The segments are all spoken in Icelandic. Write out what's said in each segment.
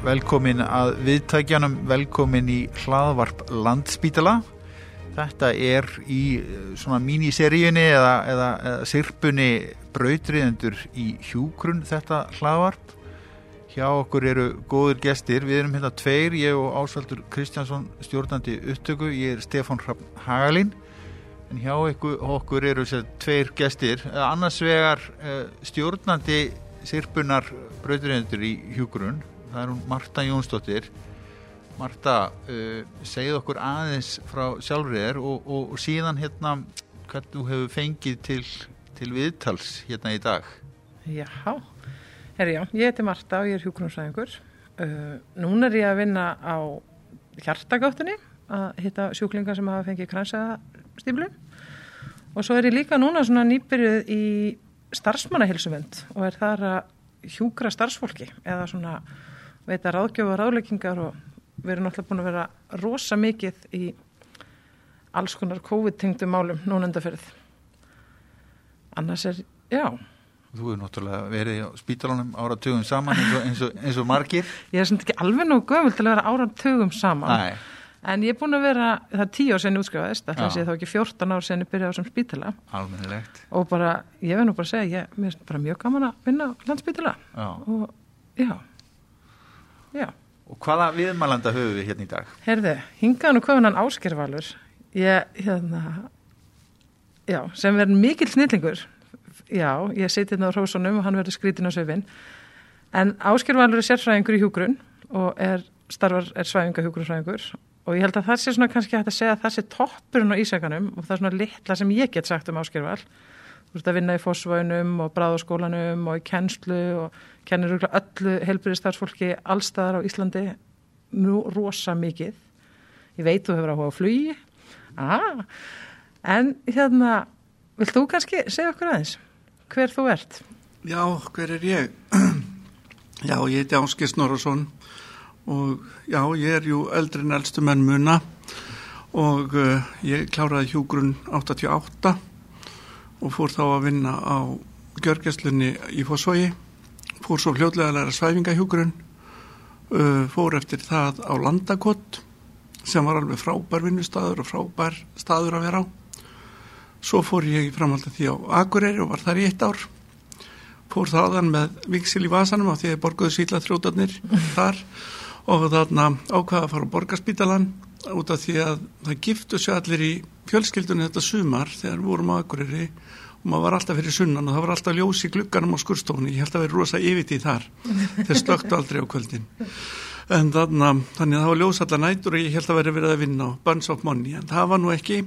velkomin að viðtækjanum, velkomin í hlaðvarp Landspítala. Þetta er í eh, svona míniseríunni eða, eða, eða sirpunni brautriðendur í hjúgrunn þetta hlaðvarp. Hjá okkur eru góður gestir, við erum hérna tveir, ég og Ásvaldur Kristjánsson stjórnandi upptöku, ég er Stefán Hagalín. En hjá okkur, eru sér tveir gestir, annars vegar uh, stjórnandi sirpunar brautriðendur í hjúgrunn það er hún Marta Jónsdóttir. Marta, uh, segið okkur aðeins frá sjálfriðir og, og, og síðan hérna hvernig þú hefur fengið til, til viðtals hérna í dag? Já, herri já, ég heiti Marta og ég er hjúkrunarsæðingur uh, Núna er ég að vinna á hjartagáttunni að hitta sjúklingar sem hafa fengið kransaðstíflu og svo er ég líka núna svona nýbyrjuð í starfsmannahilsuvend og er þar að hjúkra starfsfólki eða svona veita ráðgjöf og ráðleggingar og við erum náttúrulega búin að vera rosa mikið í alls konar COVID-tengdu málum núnendaferð. Annars er, já. Þú hefur náttúrulega verið á spítalunum áratugum saman eins og, eins og, eins og margir. Ég er svona ekki alveg nú gömul til að vera áratugum saman. Nei. En ég er búin að vera, það er tíu ár sen útskrifaðist, það sé þá ekki 14 ár sen ég byrjaði á sem spítala. Almennilegt. Og bara, ég verð nú bara að segja, ég, mér er bara mjög gaman að vinna á landspítala. Já. Og já, já. Og hvaða viðmælanda höfum við hérna í dag? Herði, hingaðan og kofinan áskervalur, ég, hérna, já, sem verður mikill snillingur, já, ég seti hérna á hrósunum og hann verður skrítin á söfinn, en áskervalur er sérfræðingur í hjúgrun og er, starfar, er svæðinga hjúgrunfræðingur og ég held að það sé svona kannski hægt að segja að það sé toppurinn á ísækanum og það er svona litla sem ég get sagt um áskerval. Þú ert að vinna í fósvöginum og bráðaskólanum og í kennslu og kennir öllu helbriðstarfsfólki allstaðar á Íslandi nú rosa mikið. Ég veit þú hefur áhuga á flugi. Ah, en hérna, vilt þú kannski segja okkur aðeins hver þú ert? Já, hver er ég? Já, ég heiti Áskis Norrason og já, ég er jú eldri en eldstu menn muna og uh, ég kláraði hjúgrunn 88 og fór þá að vinna á gjörgjastlunni í Fossvogi. Fór svo hljóðlega að læra svæfingahjúgrunn uh, fór eftir það á Landakott sem var alveg frábær vinnustadur og frábær staður að vera á. Svo fór ég framhald að því á Akureyri og var þar í eitt ár. Fór þaðan með viksil í vasanum á því að ég borguði síla þrjóðarnir þar og þarna ákvaða að fara á borgarspítalan út af því að það giftu sér allir í fjölskyldunni þetta sumar þegar vorum á Akureyri og maður var alltaf fyrir sunnan og það var alltaf ljós í glugganum á skurstofunni, ég held að vera rosa yfit í þar. Þeir slöktu aldrei á kvöldin. En þarna, þannig að það var ljós allar nætur og ég held að vera verið að vinna á Burns of Money, en það var nú ekki.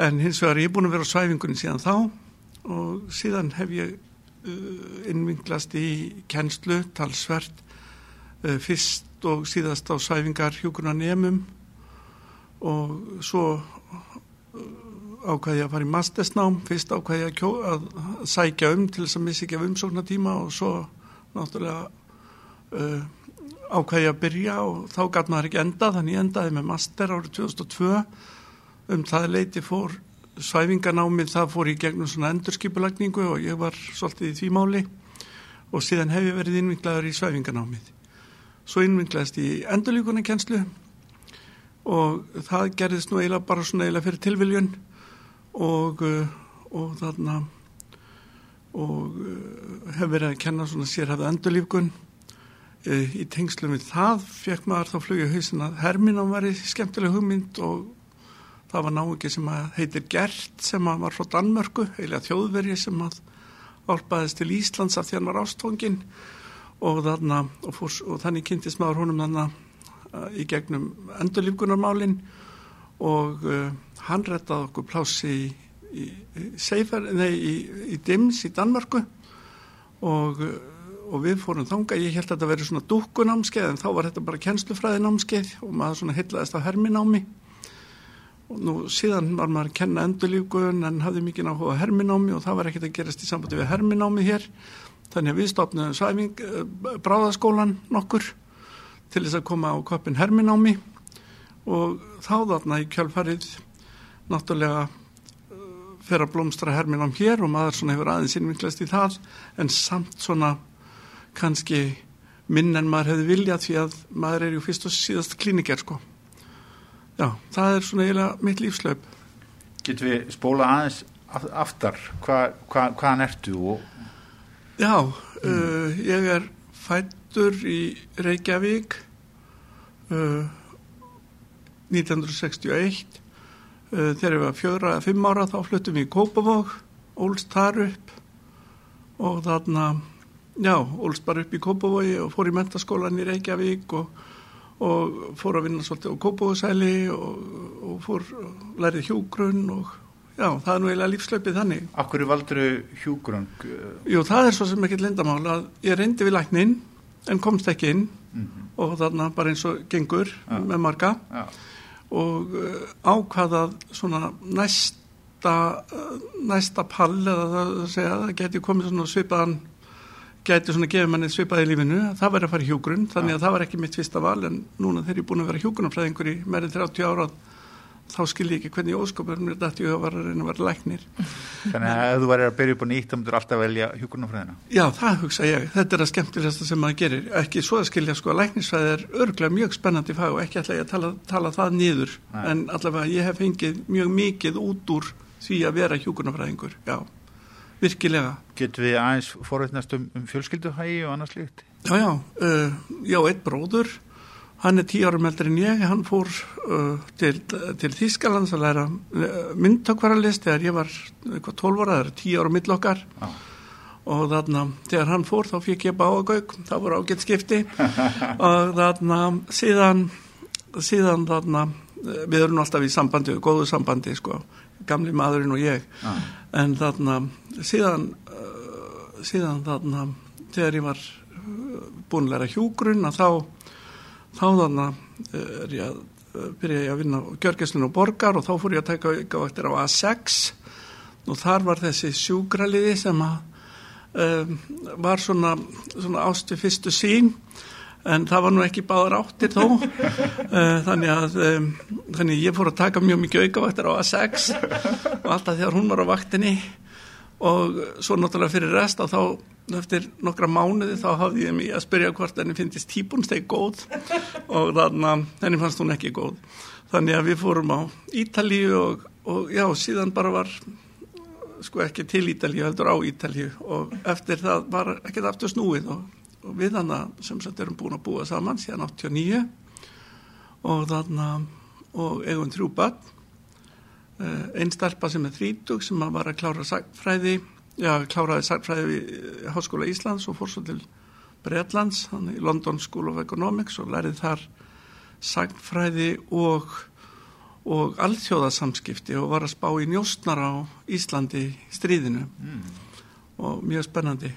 En hins vegar ég er búin að vera á svæfingunni síðan þá og síðan hef ég uh, innvinglast í kennslu, talsvert uh, fyrst og síðast á svæfingar hjókunar nefnum og svo ákvæði að fara í mastersnám. Fyrst ákvæði að, að sækja um til þess að missa ekki af umsóknartíma og svo náttúrulega uh, ákvæði að byrja og þá gæti maður ekki enda þannig endaði með master árið 2002 um það leiti fór svæfingarnámið það fór í gegnum svona endurskipulagningu og ég var svolítið í því máli. Og síðan hef ég verið innvinglaður í svæfingarnámið svo innvinglaðist í endurlíkunarkenslu og það gerðist nú eiginlega bara svona eiginlega fyrir tilviljun og, og þarna og hef verið að kenna svona sérhæfða endurlífgun. Í tengslu við það fekk maður þá flugja hausin að Herminam var í skemmtileg hugmynd og það var náingi sem heitir Gert sem var frá Danmörku, eiginlega þjóðvergi sem að álpaðist til Íslands af því hann var ástfóngin og, þarna, og, fór, og þannig kynntist maður honum þarna í gegnum endurlífgunarmálinn og uh, hann rettaði okkur plási í, í, Seifer, nei, í, í Dims í Danmörku. Og, og við fórum þanga, ég held að þetta verið svona dúkkunámskeið en þá var þetta bara kennslufræðinámskeið og maður svona heitlaðist af herminámi. Og nú síðan var maður að kenna endurlífgun en hafði mikið náttúrulega herminámi og það var ekkert að gerast í sambandi við herminámi hér. Þannig að við stopnaðum svæfing bráðaskólan nokkur til þess að koma á koppin herminámi og þá þarna í kjálfarið náttúrulega fer að blómstra herminám hér og maður svona hefur aðeins innvinklast í það en samt svona kannski minn en maður hefði viljað því að maður er ju fyrst og síðast klíniker sko. Já, það er svona eiginlega mitt lífslaup. Getur við spóla aðeins af- aftar, hva, hva, hvaðan ertu og Já, uh, ég er fættur í Reykjavík uh, 1961 uh, þegar ég var fjögra eða fimm ára þá fluttum við í Kópavóg ólst þar upp og þarna já, ólst bara upp í Kópavógi og fór í mentaskólan í Reykjavík og, og fór að vinna svolítið á Kópavógsæli og, og fór lærið hjúgrunn og já, það er nú eiginlega lífslaupið þannig af hverju valduru hjúgrung? Jú, það er svo sem ekkert lindamál að ég reyndi við læknin en komst ekki inn Mm og þarna bara eins og gengur Já. með marga Já, og uh, ákvaðað svona næsta uh, næsta pall eða það geti komið svona svipaðan geti svona gefið manni svipaði í lífinu. Það væri að fara í hjúgrun þannig að það var ekki mitt fyrsta val en núna þegar ég er búin að vera hjúgrunafræðingur í meirinn 30 ára þá skil ég ekki hvernig óskapur mér dætti ég að vera að vera læknir þannig að ef þú væri að byrja upp á nýtt þá myndur alltaf velja hjúgrunafræðina Já, það hugsa ég. Þetta er að skemmtilegasta sem maður gerir. Ekki svo að skilja sko læknisfræði er örglega mjög spennandi fag og ekki ætla ég að tala, tala það niður. Nei. En allavega ég hef fengið mjög mikið út úr því að vera hjúkunarfræðingur. Já, virkilega. Getur við aðeins forveitnast um, um fjölskylduhægi og annars líkt? Já, já, uh, já, eitt bróður, hann er tíu árum eldri en ég, hann fór uh, til, til Þískalands að læra uh, myndtökvaralist þegar ég var eitthvað 12 ára, það er tíu ára mill okkar. Já. og þarna, þegar hann fór þá fikk ég báagauk, það voru ágætt skipti. Og þarna síðan, síðan þarna eh, við erum alltaf í sambandi, góðu sambandi sko, gamli maðurinn og ég. Já. en þarna síðan uh, síðan þarna þegar ég var uh, búin að læra hjúgrun að þá þá er ég að byrja ég að vinna Gjörgæslinu og Borgar og þá fór ég að taka aukavaktir á A6 og þar var þessi sjúkraliði sem að um, var svona, svona ástu fyrstu sín en það var nú ekki báðar áttir þó. Þannig að um, þannig ég fór að taka mjög mikið aukavaktir á A6 og alltaf þegar hún var á vaktinni. Og svo náttúrulega fyrir rest að þá eftir nokkra mánuði þá hafði ég mig að spyrja hvort henni finnist típunsteg góð. Og þannig að henni fannst hún ekki góð. Þannig að við fórum á Ítalíu og, og já, síðan bara var sko ekki til Ítalíu heldur á Ítalíu. Og eftir það var ekkert aftur snúið. Og, og við hann sem sagt erum búin að búa saman síðan 89 og þannig og eigum þrjú börn. Uh, einn stelpa sem er þrítug sem að var að klára sagfræði já, kláraði sagfræði við eh, Háskóla Íslands og fór svo til Breitlands, hann í London School of Economics og lærið þar sagfræði og og alþjóðasamskipti og var að spá í njóstnar á Íslandi stríðinu. Mm. og mjög spennandi.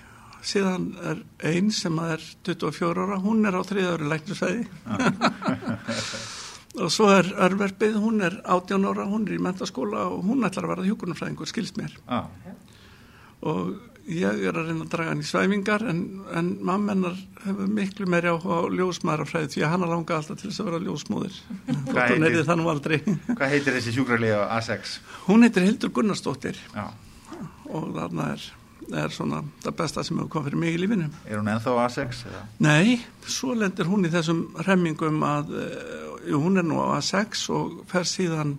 Síðan er einn sem er 24 ára, hún er á þriðaður læknisfæði og svo er örverfið, hún er 18 ára, hún er í mentaskóla og hún ætlar að vera hjúkurnafræðingur, skilst mér. Já, og ég er að reyna að draga hann í svæfingar en, en mamma hennar hefur miklu meiri áhuga á ljósmaðurafræði því að hann langa alltaf til þess að vera ljósmóðir hún heitir- hvað heitir þessi sjúkralið á A6? hún heitir Hildur Gunnarsdóttir Já, og þarna er, er svona það besta sem hefur komið fyrir mig í lífinu er hún ennþá A6? Eða? Nei, svo lendir hún í þessum remmingum að uh, hún er nú á A6 og fer síðan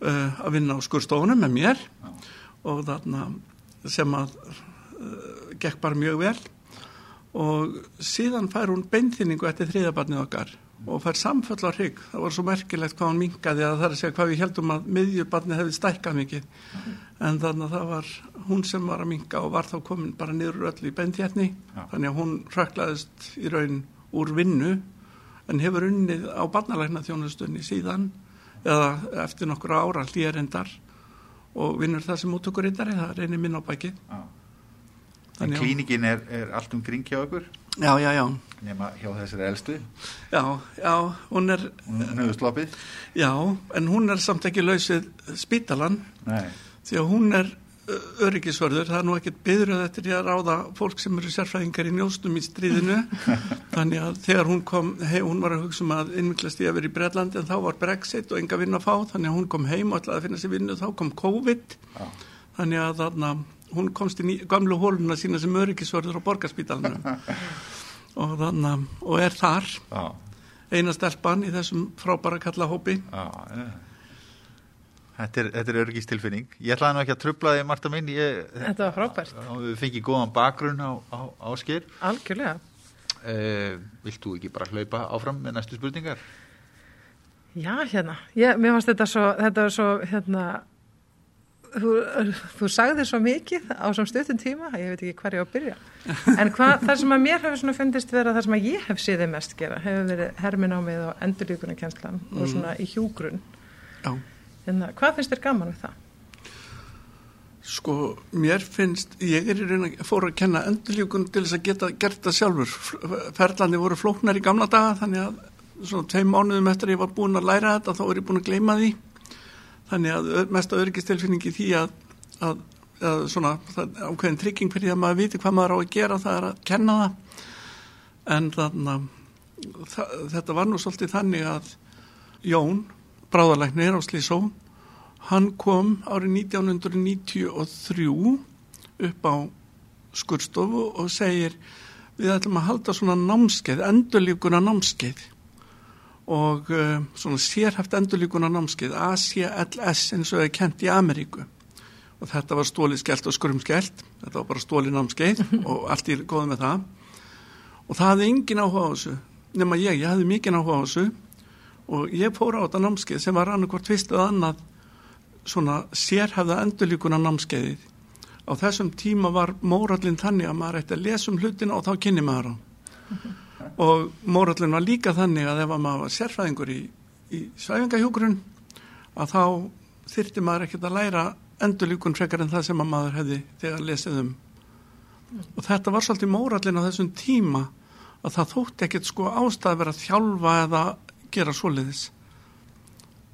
uh, að vinna á skurstofunum með mér Já. og þarna sem að uh, gekk bara mjög vel og síðan fær hún beinþýningu eftir þriðabarnið okkar og fær samföll á hrygg. Það var svo merkilegt hvað hún minkaði að það er að segja hvað við heldum að miðjubarnið hefði stækkað mikið en þannig að það var hún sem var að minka og var þá komin bara niður öll í beinþérni Já. þannig að hún röklaðist í raun úr vinnu en hefur unnið á barnalækna þjónustunni síðan eða eftir nokkru ára hlýjarendar og vinnur það sem útökurítari, það reynir minn á bæki Já. En klíningin er, er allt um kring hjá ykkur? Já, já, já, nema hjá þessari elstu? Já, já, hún er, hún hefur sloppið? Já, en hún er samt ekki lausið spítalan Nei, því að hún er öryggisvörður, það er nú ekkert byðröð eftir því að ráða fólk sem eru sérfræðingar í njóstum í stríðinu. Þannig að þegar hún kom heim, hún var að hugsa um að innviklast í að vera í Breitlandi en þá var Brexit og enga vinn að fá. Þannig að hún kom heim og ætlaði að finna sér vinnu. Þá kom COVID. Já, þannig að þarna, hún komst í gamlu hóluna sína sem öryggisvörður á borgarspítalinu og, þannig, og er þar. Já, eina stelpan í þessum frábæra kalla hópi já, já. Þetta er, þetta er örgistilfinning. Ég ætlaði nú ekki að trubla því, Marta minn, ég, Þetta var frábært, við fengið góðan bakgrunn á, á, á skil. algjörlega. Uh, vilt þú ekki bara hlaupa áfram með næstu spurningar? Já, hérna, ég, mér fannst þetta svo, þetta var svo, hérna, þú, þú sagði svo mikið á svona stuttum tíma, ég veit ekki hver ég á að byrja. En hvað, það sem að mér hefur svona fundist vera það sem að ég hef séð þið mest gera, hefur verið herminámið og endurlíkunarkjenslan og svona í hjúgrunn. Já, Hérna, hvað finnst þér gaman við það? sko, mér finnst, ég er í raun að fóra að kenna endurljúkun til þess að geta gert það sjálfur. Ferlandi voru flóknar í gamla daga, þannig að svona tveim mánuðum eftir að ég var búin að læra þetta, þá er ég búin að gleyma því. Þannig að mesta örgistilfinningi því að, að, að svona, það er ákveðin trygging fyrir að maður viti hvað maður á að gera, það er að kenna það. En þannig að þetta var nú svolítið þannig að Jón, bráðalæknir á Slísó, hann kom árið 1993 upp á skurstofu og segir við ætlum að halda svona námskeið, endurlíkuna námskeið og uh, svona sérhæft endurlíkuna námskeið ACLS eins og það er kent í Ameríku. Og þetta var stólið skellt og skurmskellt þetta var bara stólið námskeið og allt í góð með það. Og það hafði engin áhuga á þessu nema ég, ég hafði mikinn áhuga á þessu og ég fór á þetta námskeið sem var annarkvort fyrst eða annað svona sérhæfða endurlíkuna námskeiðið. Á þessum tíma var mórallin þannig að maður ætti að lesa um hlutina og þá kynni maður hann. Og mórallin var líka þannig að ef að maður var sérfræðingur í, í svæfingahjókurinn að þá þyrti maður ekkert að læra endurlíkun frekar en það sem að maður hefði þegar lesið um. Og þetta var svolítið mórallin á þessum tíma að það þótti ekkert sko ástæð að vera að þjálfa eða gera svoleiðis.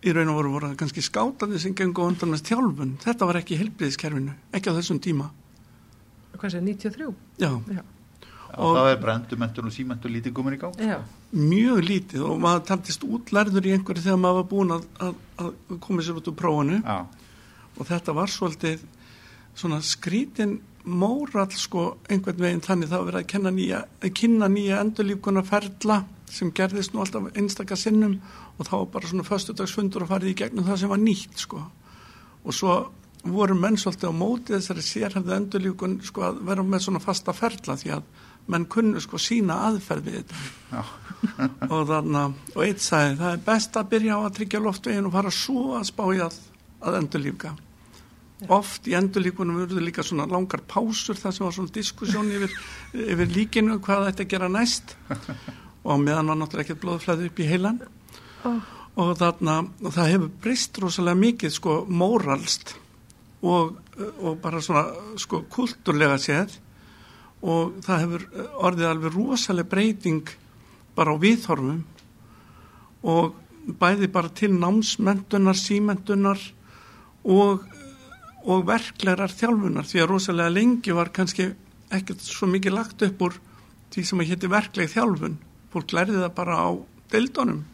Í raun og voru voru kannski skátandi sem gengur á undan með þjálfun. Þetta var ekki helbriðiskerfinu, ekki á þessum tíma. Hvað sé, 93? já, Já. Og- það er bara endurmentun og símentun lítið komin í gang. Já, mjög lítið og maður taldist útlærður í einhverju þegar maður var búin að, að, að koma sér út úr prófunu Já, og þetta var svolítið svona skrítin mórall sko einhvern veginn þannig. Það var verið að kenna nýja, að kynna nýja endurlífkuna ferla sem gerðist nú alltaf einstaka sinnum og þá bara svona föstudagsfundur og farið í gegnum það sem var nýtt sko. Og svo voru menn svolítið á móti þessari sérhæfðu endurlífkun sko að vera með svona fasta ferla því að menn kunnu sko sína aðferð við þetta. Og þannig og eitt sagði það er best að byrja á að tryggja loftveginn og fara svo að spá í að, að endurlífka oft í endurlíkunum verður líka svona langar pásur þar sem var svona diskussjón yfir, yfir líkinu hvað þetta að gera næst. Og á meðan var náttúrulega ekkert blóðflæði upp í heilan. Ó. og þarna og það hefur breyst rosalega mikið sko móralst og, og bara svona sko kulturlega séð. Og það hefur orðið alveg rosalega breyting bara á viðhorfum. Og bæði bara til námsmentunar, símentunar og, og verklegar þjálfunar því að rosalega lengi var kannski ekkert svo mikið lagt upp úr því sem að hétti verkleg þjálfun. Fólk lærði það bara á deildunum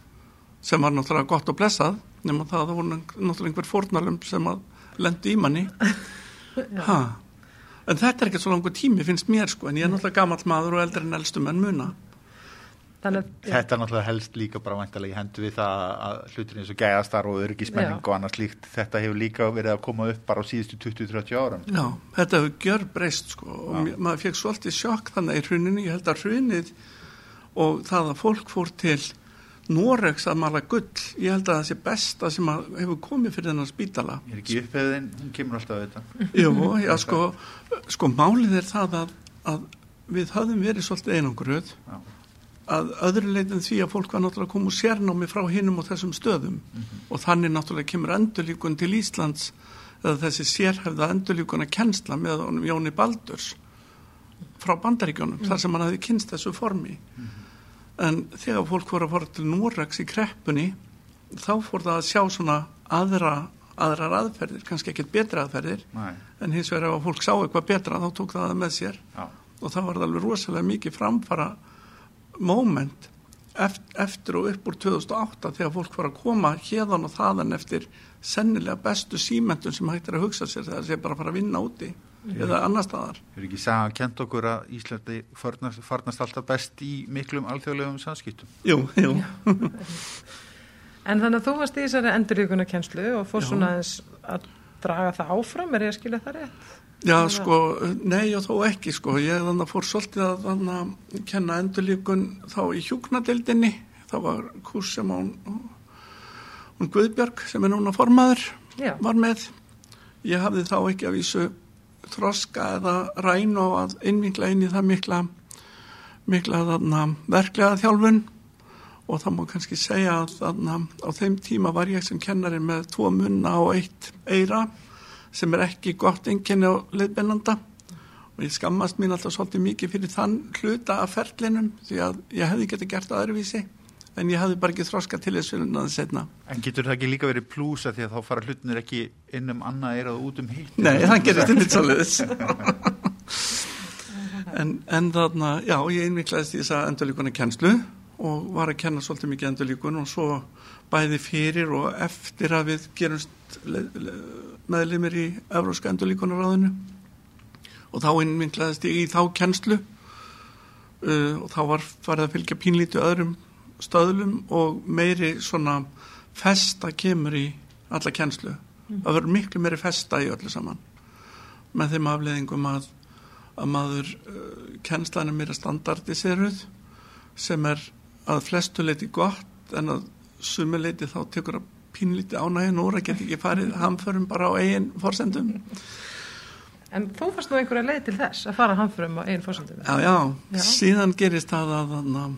sem var náttúrulega gott og blessað nema það að það voru náttúrulega einhver fórnalum sem að lendi í manni. Ha. en þetta er ekkert svo langur tími finnst mér sko en ég er náttúrulega gamall maður og eldri en elstum en muna þannig þetta er náttúrulega helst líka bara væntalega í hendu við það að hlutin eins og gæðastar og örgismenning og annars líkt, þetta hefur líka verið að koma upp bara á síðustu 20-30 árum. Já, þetta hefur gjör breyst sko og Já. maður fekk svolítið sjokk þannig í hruninu, ég held að hrunið og það að fólk fór til Noregs að mala gull ég held að það sé besta sem að hefur komið fyrir þennan spítala Ég er ekki upphefðin, hún kemur alltaf að þetta. Jú, já, sko, sko málið er það að, að við höfðum verið svolítið einangruð Já. Að öðru leitin því að fólk var náttúrulega að koma úr sérnámi frá hinum og þessum stöðum. Og þannig náttúrulega kemur endurlíkun til Íslands eða þessi sérhefða endurlíkun að kennsla með honum Jóni Baldurs frá bandaríkjónum þar sem hann hefði kynst þessu formi. En þegar fólk voru að fara til Noregs í kreppunni þá fór það að sjá svona aðra, aðrar aðferðir, kannski ekkert betra aðferðir. Nei, en hins vegar ef að fólk sá eitthvað betra þá tók það með sér. Já, og það var alveg rosalega mikið framfara moment eftir, og upp úr 2008 þegar fólk var að koma hérðan og þaðan eftir sennilega bestu símentun sem hægt er að hugsa sér þegar það sé bara að fara að vinna úti eða annar staðar. Er ekki saga að kent okkur að Íslandi farnast, farnast alltaf best í miklum alþjóðlegum samskiptum? Jú, jú. En þannig að þú varst í þessari endurvíkuna kennslu og fór Já. svona að draga það áfram, er ég að skilja það rétt? Já, Eða- sko, nei og þó ekki, sko. Ég þannig fór svolítið að þannig að kenna endurlíkun þá í hjúknadeildinni. Það var kurs sem hún, hún Guðbjörg, sem er núna formaður, Já, var með. Ég hafði þá ekki að vísu þroska eða ræn og að innvinkla inn í það mikla, mikla þarna verklega þjálfun og það má kannski segja að þarna á þeim tíma var ég sem kennari með tvo munna og eitt eira sem er ekki gott einkenni á leiðbennanda og ég skammast mín alltaf svolítið mikið fyrir þann hluta af ferlinum því að ég hefði getið gert það öðruvísi en ég hefði bara ekki þroska til þess fyrir náðu setna. En getur það ekki líka verið plúsa því að þá fara hlutinir ekki inn um annað eirað út um hitt? Nei, það gerist ekki svolítið en, en þarna, já, ég innviklaðist í þessa endurlíkuna kennslu og var að kenna svolítið mikið endurlíkun og svo bæði fyrir og eftir að við gerumst meðlimir í Evróska endurlíkunaráðinu og þá innviklaðist ég í þá kennslu uh, og þá var farið að fylgja pínlítu öðrum stöðlum og meiri svona festa kemur í alla kennslu. Það verður miklu meiri festa í öllu saman með þeim afleðingum að, að maður uh, kennslan er meira standardiseruð sem er að flestu leiti gott en að sumu leiti þá tekur að pínlíti ánægin úr að geta ekki farið hamförum bara á eigin forsendum en þú fannst nú einhverja leið til þess að fara hamfrum á einn fórsendum. já, já, Já. síðan gerist það að, að, að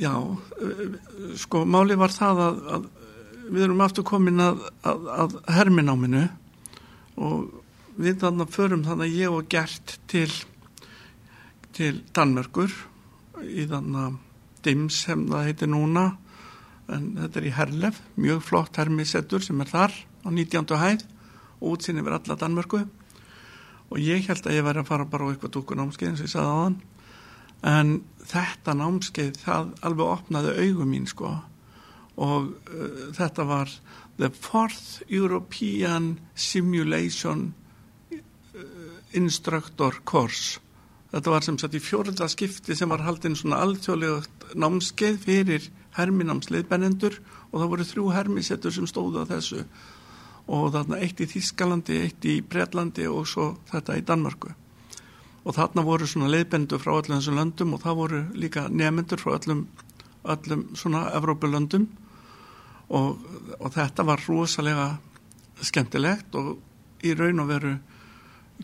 já sko máli var það að, að við erum aftur komin að, að, að hermináminu og við þannig förum þannig að ég og Gert til til Danmörkur í þannig að Dims sem það heitir núna. En þetta er í Herlef mjög flott hermisettur sem er þar á 19. hæð og útsinni yfir alla Danmörku. Og ég held að ég væri að fara bara á eitthvað dúkunámskeið eins og ég sagði á þann en þetta námskeið það alveg opnaði augum mín sko. Og uh, þetta var the fourth European Simulation uh, Instructor Course þetta var sem sagt í fjórða skipti sem var haldinn svona alþjóðlega námskeið fyrir herminámsleiðbennendur og það voru þrjú hermisettur sem stóðu á þessu. Og þarna eitt í Þískalandi, eitt í Bretlandi og svo þetta í Danmarku og þarna voru svona leiðbendur frá öllum þessum löndum og það voru líka nefnendur frá öllum, öllum svona Evrópulöndum. Og, og þetta var rosalega skemmtilegt og í raun og veru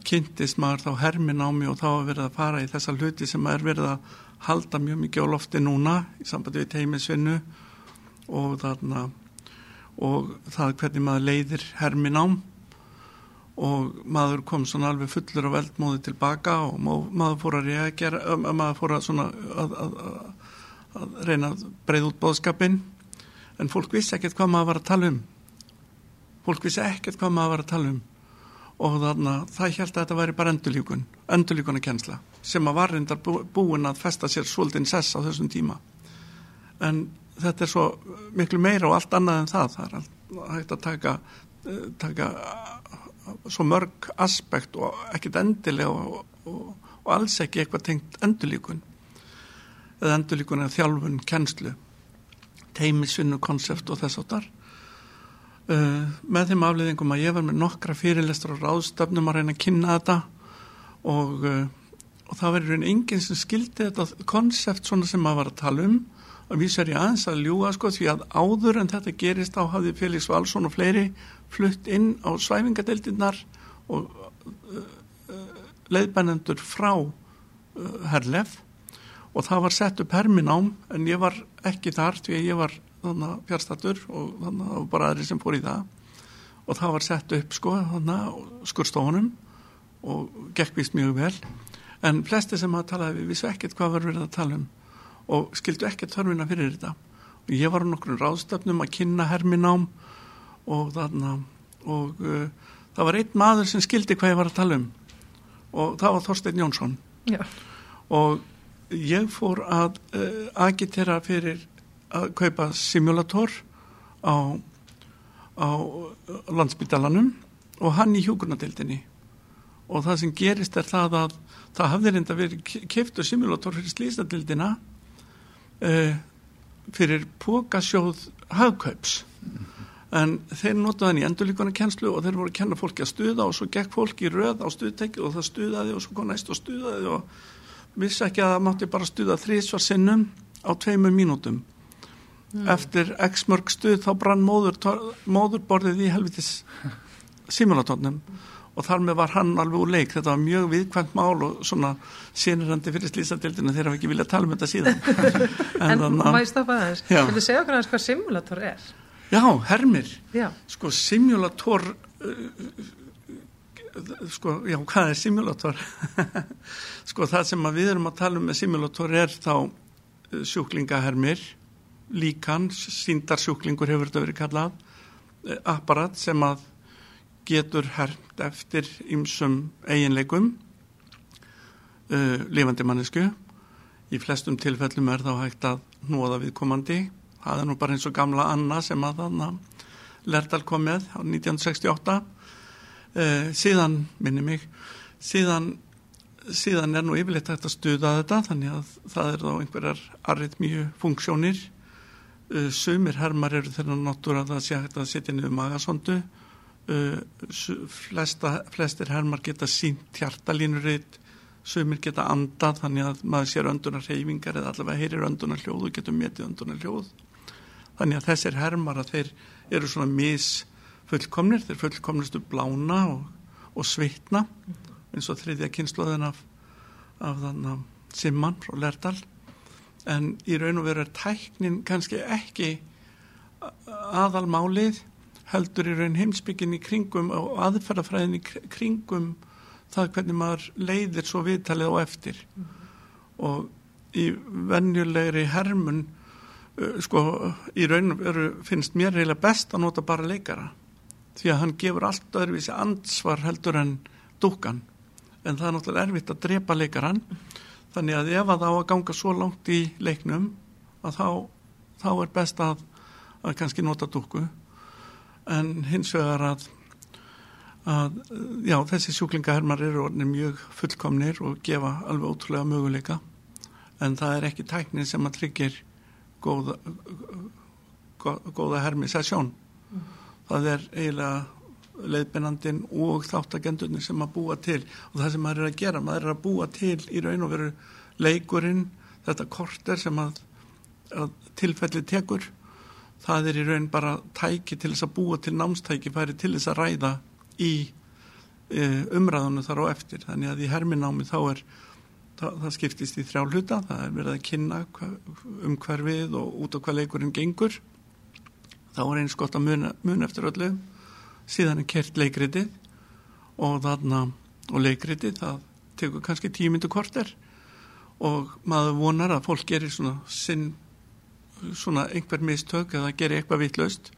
kynntist maður þá hermin á mig og þá að verið að fara í þessa hluti sem er verið að halda mjög mikið á lofti núna í sambandi við teimisvinnu og þarna og það hvernig maður leiðir hermin ám og maður kom svona alveg fullur og veldmóði tilbaka og maður fór að reagera, ö, maður fór að svona að, að, að, að reyna að breyða út bóðskapin en fólk vissi ekkert hvað maður var að tala um. Fólk vissi ekkert hvað maður var að tala um og þarna það held að þetta væri bara endurlíkun endurlíkuna kjensla sem að var reyndar bú, búin að festa sér svolítinn sess á þessum tíma. En þetta er svo miklu meira og allt annað en það. Það er allt hægt að taka, eh, taka svo mörg aspekt og ekkit endilega og, og, og alls ekki eitthvað tengt endurlíkun. Eða endurlíkun eða þjálfun, kennslu teimisvinnu, konsept og þess áttar uh, með þeim afleðingum að ég var með nokkra fyrirlestur og ráðstöfnum að reyna að kynna þetta og, uh, og það verður einn enginn sem skildi þetta konsept svona sem maður var að tala um. Og vísar ég aðeins að ljúga sko því að áður en þetta gerist á hafði Felix Valsson og fleiri flutt inn á svæfingadeildinnar og uh, uh, leiðbennendur frá Herlef og það var sett upp herminám en ég var ekki þar því að ég var þannig fjárstatur og þannig að bara aðri sem fór í það. Og það var sett upp sko þannig skurstofunum og gekk vist mjög vel. En flesti sem að talaði við vissu ekkert hvað var verið að tala um og skildu ekkert þörfina fyrir þetta. Og ég var á nokkrum ráðstöfnum að kynna herminám og þannig og uh, það var einn maður sem skildi hvað ég var að tala um og það var Þorstein Jónsson. Já, og ég fór að uh, agitera fyrir að kaupa simulator á, á landsbytalanum og hann í hjúkurnadildinni og það sem gerist er það að það hafði reynda verið keftur simulator fyrir slýstadildina uh, fyrir pókasjóð hagkaups. En þeir notaði hann í endurlíkona kjenslu og þeir voru að kenna fólki að stuða og svo gekk fólki í röð á stuðtæki og það stuðaði og svo kom næst og stuðaði og vissi ekki að það mátti bara stuða þrísvar sinnum á tveimum mínútum mm. eftir x mörg stuð þá brann móður, móðurborðið í helvitis simulatornum og þar með var hann alveg úr leik þetta var mjög viðkvæmt mál og svona sínirandi fyrir slýsadildinu þeir hafa ekki viljað tala um þetta síðan En, en má ég stoppa það eins Vil þú segja okkur aðeins hvað simulator er? Já, hermir Já. Sko simulator uh, sko, já, hvað er simulator? sko það sem við erum að tala um með simulator er þá uh, sjúklingahermir líkan, síndarsjúklingur hefur þetta verið kallað uh, apparat sem að getur hermt eftir ymsum eiginleikum uh, lifandi mannesku í flestum tilfellum er þá hægt að hnóða viðkomandi. Það er nú bara eins og gamla Anna sem að þannig Lerdal kom með á 1968 uh, síðan, minni mig síðan, síðan er nú yfirleitt hægt að stuða þetta þannig að það er þá einhverjar arritmíu funksjónir sumir hermar eru þeirra náttúr að það sé hægt að setja niður magasondu. Uh, flesta, flestir hermar geta sínt hjartalínuritt sumir geta andað þannig að maður sér öndunar reyfingar eða allavega heyrir öndunar hljóð og getur metið öndunar hljóð þannig að þessir hermar að þeir eru svona mis fullkomnir þeir fullkomnistu blána og, og svitna eins og þriðja kynsluðin af, af þannig Simman frá Lerdal en í raun og veru er tæknin kannski ekki aðalmálið heldur í raun heimsbyggin í kringum og aðferðafræðin í kringum það hvernig maður leiðir svo viðtalið á eftir. Mm. og í vennjulegri hermun uh, sko í raun veru finnst mér reyna best að nota bara leikara. Því að hann gefur allt öðruvísi ansvar heldur en dúkan en það er náttúrulega erfitt að drepa leikaran þannig að ef að það á að ganga svo langt í leiknum að þá, þá er best að, að kannski nota dúku en hins vegar að, að já, þessi sjúklingahermar eru mjög fullkomnir og gefa alveg ótrúlega möguleika. En það er ekki tæknin sem að tryggir góða, góða hermisasjón mm. það er eiginlega leiðbennandin og þáttagendunni sem að búa til. Og það sem maður er að gera, maður er að búa til í raun og veru leikurinn þetta korter sem að, að tilfelli tekur. Það er í raun bara tæki til þess að búa til námstæki færi til þess að ræða í e, umræðinu þar á eftir. Þannig að í herminámi þá er það, það skiptist í þrjá hluta. Það er verið að kynna um hverfið og út á hvað leikurinn gengur. Þá er eins gott að muna, muna eftir öllu síðan er kert leikritið og þarna og leikritið það tekur kannski tímyndu korter og maður vonar að fólk gerir svona sinn svona einhver mistök eða gerir eitthvað vitlaust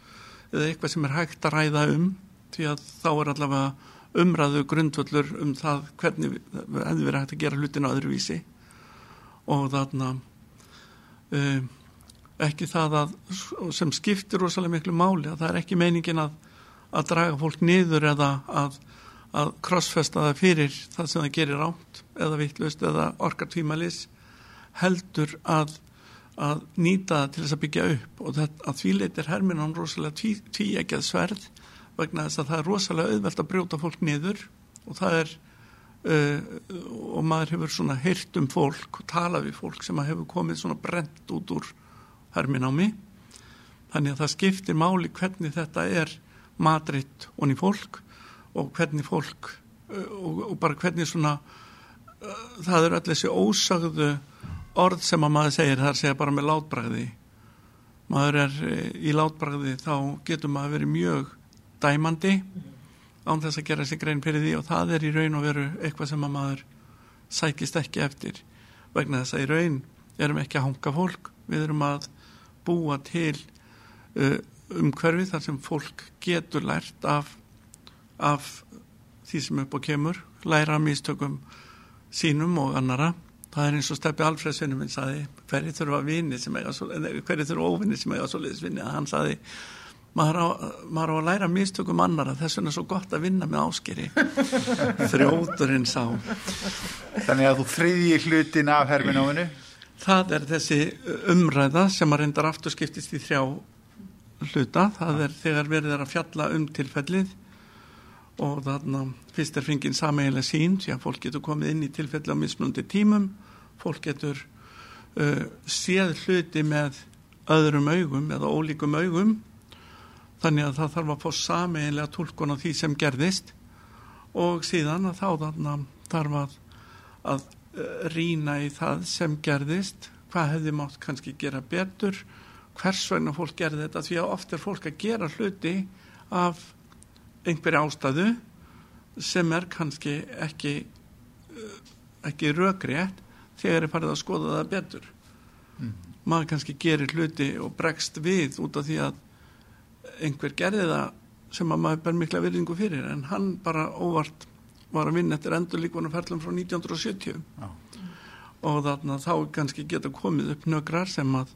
eða eitthvað sem er hægt að ræða um því að þá er allavega umræðu grundvöldur um það hvernig hefði verið hægt að gera hlutin á öðruvísi. Og þarna uh, ekki það að sem skiptir rosalega miklu máli að það er ekki meiningin að, að draga fólk niður eða að, að krossfesta það fyrir það sem það gerir átt eða vittlust eða orkar tvímalis heldur að að nýta það til þess að byggja upp. Og það, að því leytir herminan rosalega tví, tvíegjað sverð vegna þess að það er rosalega auðvelt að brjóta fólk niður og það er uh, og maður hefur svona heyrt um fólk og talað við fólk sem hefur komið svona brent út úr herminámi þannig að það skiptir máli hvernig þetta er madritt onni fólk og hvernig fólk uh, og, og bara hvernig svona uh, það er allir þessi ósagðu orð sem að maður segir þar segja bara með látbræði maður er eh, í látbræði þá getur maður verið mjög dæmandi án þess að gera sig grein fyrir því og það er í raun og veru eitthvað sem að maður sækist ekki eftir. Vegna þess að í raun erum ekki að hanga fólk. Við erum að búa til uh, umhverfi þar sem fólk getur lært af, af því sem upp á kemur læra mistökum sínum og annara það er eins og Steppi Alfredsvinnum minn saði hverju þurfa vini sem eiga svo, hverju þurfa óvinni sem eiga svo leiðisvinni að hann saði maður á, maður á að læra mistökum annara þess vegna er svo gott að vinna með áskeri frjóðurinn sá. Þannig að þú þriðji hlutin af herminóinu það er þessi umræða sem að reyndar aftur skiptist í þrjá hluta, það er þegar verið er að fjalla um tilfellið og þarna fyrst er fengið sameiginlega sín, því að fólk getur komið inn í tilfelli á mismundi tímum. Fólk getur uh, séð hluti með öðrum augum eða ólíkum augum. Þannig að það þarf að fá sameiginlega tólkun á því sem gerðist. Og síðan að þá þarna þarf að, að rýna í það sem gerðist. Hvað hefði mátt kannski gera betur hvers vegna fólk gerði þetta því að oft er fólk að gera hluti af einhverja ástæðu sem er kannski ekki uh, ekki rökrétt þegar er farið að skoða það betur mm. maður kannski gerir hluti og bregst við út af því að einhver gerði það sem að maður ber mikla virðingu fyrir en hann bara óvart var að vinna eftir endur líkvonu ferlum frá 1970 Já. og þarna þá kannski geta komið upp nögrar sem að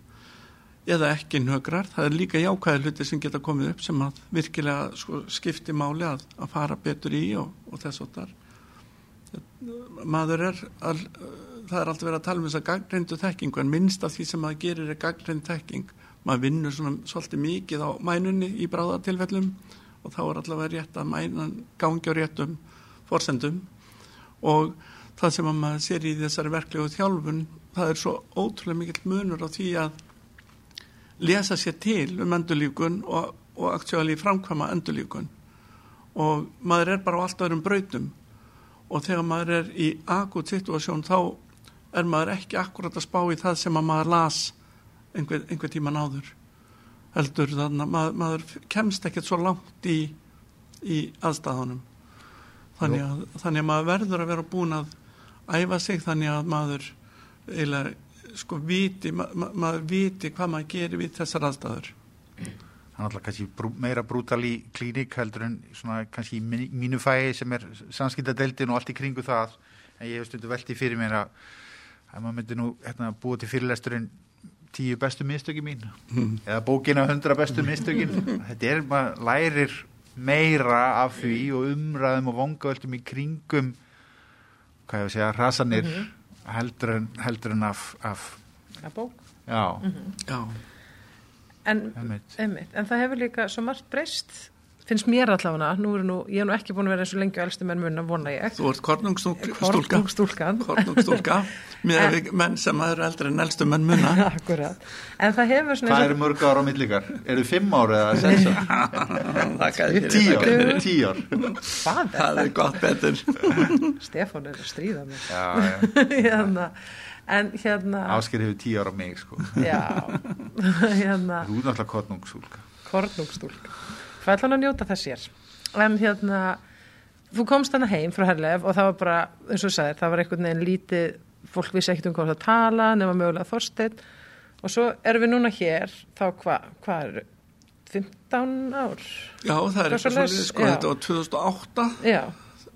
eða ekki nögrar, það er líka jákvæði hluti sem geta komið upp sem að virkilega sko, skipti máli að, að fara betur í og, og þess og þar maður er all, það er alltaf verið að tala um þess að gaggreindu þekkingu en minnst af því sem maður gerir er gaggreind þekking. Maður vinnur svona svolítið mikið á mænunni í bráðatilfellum og þá er alltaf verið rétt að mænan gangi á réttum forsendum. Og það sem maður sér í þessari verklegu þjálfun það er svo ótrúlega mikill munur á því að lesa sér til um endurlíkun og, og aktjóðalí framkvæma endurlíkun og maður er bara á allt öðrum brautum. Og þegar maður er í akut situasjón þá er maður ekki akkurat að spá í það sem að maður las einhver, einhver tíma náður heldur þannig að maður, maður kemst ekkert svo langt í, í aðstæðanum þannig að, þannig að maður verður að vera búin að æfa sig þannig að maður eiginlega sko viti, ma ma maður viti hvað maður gerir við þessar aðstæður. Það er alltaf kannski brú, meira brútal í klínik heldur en svona kannski í mínu fæi sem er sannskildadeildin og allt í kringu það. En ég hef stundu veltið fyrir mér að, að maður myndi nú hérna, búa til fyrirlesturinn tíu bestu mistöki mín. Mm. eða bókina hundra bestu mistökin. Þetta er, maður lærir meira af því og umræðum og vongaveltum í kringum hvað ég að segja, rasanir mm -hmm heldur en, heldur en af, af að bók já, mm -hmm. já. En, einmitt. en það hefur líka svo margt breyst finnst mér allavega, nú er nú ég er nú ekki búin að vera eins og lengi á elstu menn munna vona ég. Þú ert kornungstúlka Kornungstúlka með menn sem eru eldri en elstu menn munna. Akkurat. En það hefur svona Hvað eru mörg ára á millíkar? Eru fimm ára eða ára? Tíu ár. Tíu ár? Það er gott betur. Stefán er að stríða mig Já, já. Hérna, En hérna Ásker hefur tíu ára á mig sko. Já. Hérna, Þú er náttúrulega kornungstúlka Kornungstúlka hvað ætla hann að njóta þess hér en hérna þú komst hann heim frá Herlef og það var bara eins og þú sagðir, það var einhvern veginn lítið fólk vissi ekkert um hvað það tala nema mögulega Þorstein og svo erum við núna hér þá hvað hva er 15 ár? Já, það er eitthvað svolítið, sko, þetta var 2008 Já,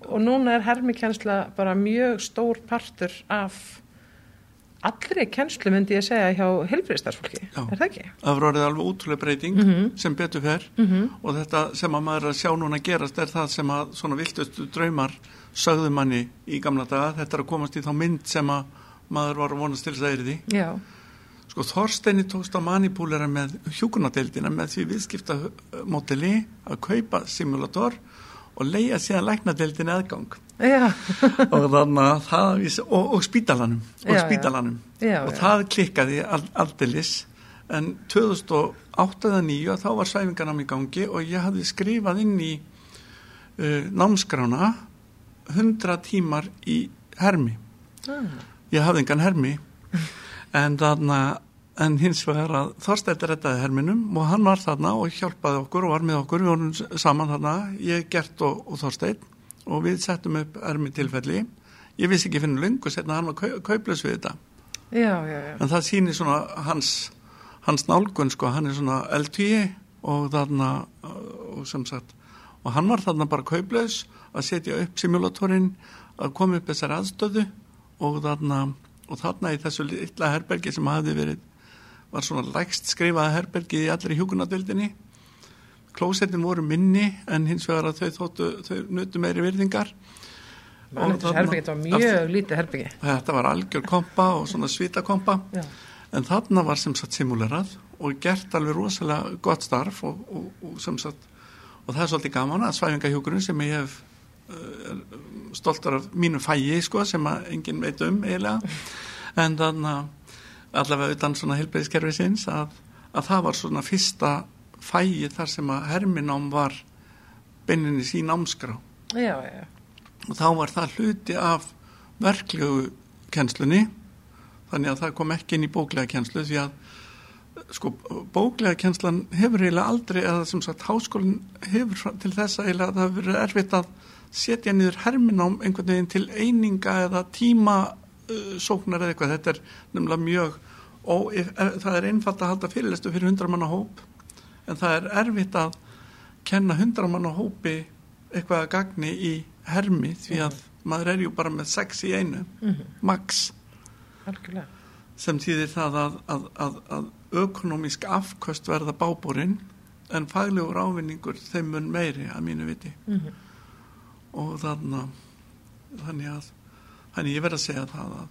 og núna er hermikjænsla bara mjög stór partur af allri kennslu myndi ég segja hjá helbriðstarfólki, er það ekki? Það voru alveg útrúlega breyting mm -hmm. sem betur fer mm -hmm. og þetta sem að maður að sjá núna gerast er það sem að svona viltustu draumar sögðu manni í gamla daga þetta er að komast í þá mynd sem að maður var að vonast til þess að er því Já. sko Þorsteini tókst að manipúlera með hjúkunadeildina með því viðskiptamótili að kaupa simulator og leia síðan læknadeildin eðgang og þannig að það og, og spítalanum og, já, spítalanum. Já, og það klikkaði aldilis en 2008-2009 þá var svæfingarnam í gangi og ég hafði skrifað inn í uh, námskrána 100 tímar í hermi. Ah. ég hafði engan hermi. En þannig en hins vegar að Þorstættir rettaði herminum og hann var þarna og hjálpaði okkur og var með okkur, við vorum saman þarna ég, Gert og, og Þorstætt og við settum upp ermi tilfelli ég vissi ekki finnum lungu setna hann var kau, kauplös við þetta. Já, já, já. en það sýnir svona hans hans nálgun sko, hann er svona eldtíi og þarna og sem sagt, og hann var þarna bara kauplös að setja upp simulatorinn að koma upp þessar aðstöðu og þarna og þarna í þessu litla herbergi sem hafi verið var svona lægst skrifaða herbergið í allri hjókunadöldinni klósettin voru minni en hins vegar að þau þóttu, þau nutu meiri virðingar. Herbyggi, þetta var mjög lítið herbyggi. Þetta var algjör kompa og svona svitakompa. Já. en þarna var sem sagt simulerað og gert alveg rosalega gott starf og, og, og sem sagt og það er svolítið gaman að svæfingahjókurinn sem ég hef uh, stoltar af mínu fægi sko sem að enginn veit um eiginlega. En þannig að allavega utan svona helbreyðskerfi sinns að, að það var svona fyrsta fægi þar sem að herminám var beininni sín ámskrá Já, já, og þá var það hluti af verklegu kennslunni þannig að það kom ekki inn í bóklega kennslu því að sko bóklega kennslan hefur eiginlega aldrei eða sem sagt háskólinn hefur til þess að eiginlega það hefur verið erfitt að setja niður herminám einhvern veginn til eininga eða tíma sóknar eða eitthvað þetta er nefnilega mjög og ef, ef, það er einfalt að halda fyrirlestu fyrir hundra manna hóp en það er erfitt að kenna hundra manna hópi eitthvað að gagni í hermi því að maður er jú bara með sex í einu max Algjörlega. sem þýðir það að, að, að, að ökonomísk afköst verða bábúrin en faglegur ávinningur þeim mun meiri að mínu viti Mhm. og þannig, þannig að þannig ég verð að segja það að,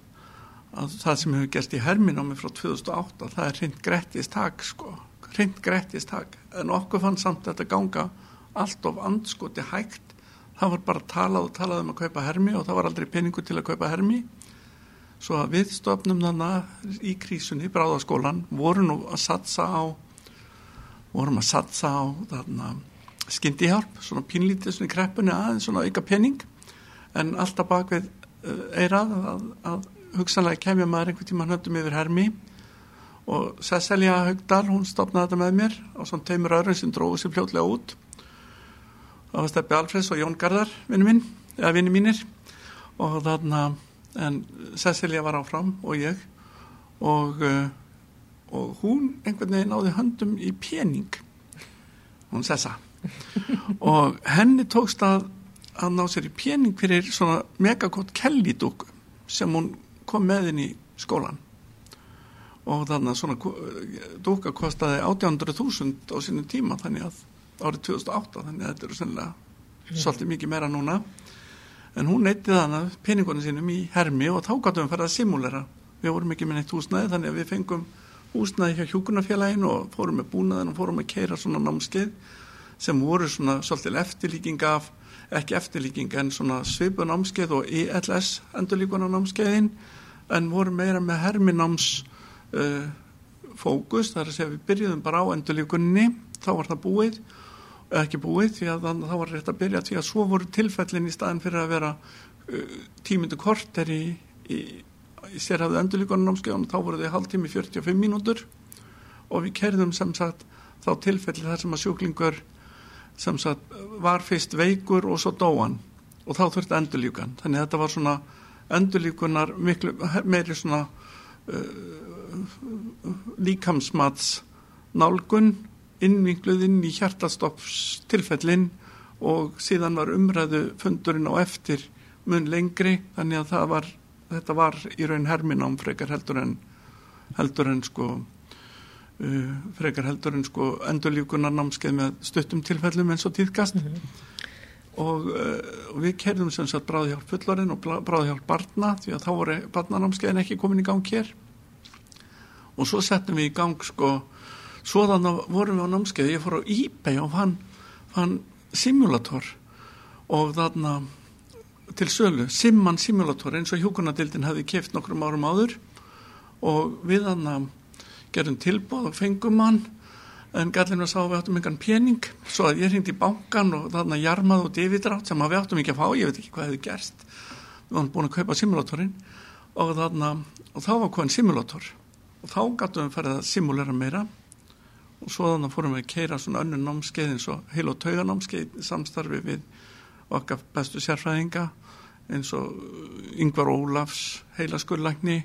að það sem hefur gerst í herminámi frá 2008 það er hreint grettist tak sko, hreint grettist tak. En okkur fann samt þetta ganga allt of andskoti hægt. Það var bara talað og talað um að kaupa hermi og það var aldrei peningur til að kaupa hermi. Svo að við stofnum þannig í krísunni, bráðaskólan vorum að satsa á vorum að satsa á skyndihjálp, svona pínlítið svona kreppunni aðeins svona auka pening. En alltaf bak við uh, eirað að, að hugsanlega kemja maður einhvern tíma höndum yfir hermi. Og Cecilia Haugdal, hún stopnaði þetta með mér og svona teimur öðrum sem dróðu sér fljótlega út. Það var Steppi Alfreds og Jón Garðar vinnu minn, eða vinnu mínir. Og þarna en Cecilia var áfram og ég. Og, uh, og hún einhvern veginn náði höndum í pening hún Cessa og henni tókst að, að ná sér í pening fyrir svona megakott kellidúku sem hún kom með inn í skólan og þannig að svona dúka kostaði 800.000 á sínum tíma þannig að árið 2008 þannig að þetta eru sennilega svolítið mikið meira núna. En hún neytti þannig peningunum sínum í hermi og þá gáttum við að fara að simulera. Við vorum ekki með neitt húsnæði þannig að við fengum húsnæði hjá hjúkunarfélaginu og fórum með búnaðin og fórum að keira svona námskeið sem voru svona svolítið eftirlíking af ekki eftirlíking en svona svipun námskeið og ELS endurlíkunar námskeiðin en voru meira með hermináms uh, fókus þar að segja við byrjuðum bara á endurlíkunni þá var það búið ekki búið því að þannig að það var rétt að byrja því að svo voru tilfellin í staðin fyrir að vera uh, tímundu korter í, í, í sérhafðu endurlíkunar námskeiðun þá voru þau hálftími 45 mínútur. Og við kerðum sem sagt þá tilfelli þar sem að sjúklingur sem sagt var fyrst veikur og svo dóan og þá þurfti endurlíkan þannig að þetta var svona endurlíkunar miklu meiri svona uh, líkamsmats nálgun innvinkluð inn í hjartastopps tilfellin og síðan var umræðu fundurinn á eftir mun lengri þannig að var þetta var í raun herminám frekar heldur en heldur en sko frekar heldur en sko endurlíkunar námskeið með stuttum tilfellum eins og tíðkast. Og, uh, og við kerðum sem sagt bráðhjálp fullorinn og bráðhjálp barna því að þá voru barnanámskeiðin ekki komin í gang hér. Og svo settum við í gang sko svo þannig vorum við á námskeið. Ég fór á eBay og fann, fann simulator og þarna til sölu, Simman simulator eins og hjúkunadildin hefði keft nokkrum árum áður. Og við þarna gerum tilbúð og fengum hann en gallin var sá við áttum engan pening. Svo að ég hringdi í bankan og þarna jarmað út yfirdrátt sem við áttum ekki að fá ég veit ekki hvað hefði gerst. Við varum búin að kaupa simulatorinn og þarna og þá var hvað simulator. Og þá gætum við farið að simulera meira. Og svo þannig fórum við að keira svona önnur námskeið eins og heil og tauga námskeið samstarfi við okkar bestu sérfræðinga eins og Yngvar Ólafs heilaskurlækni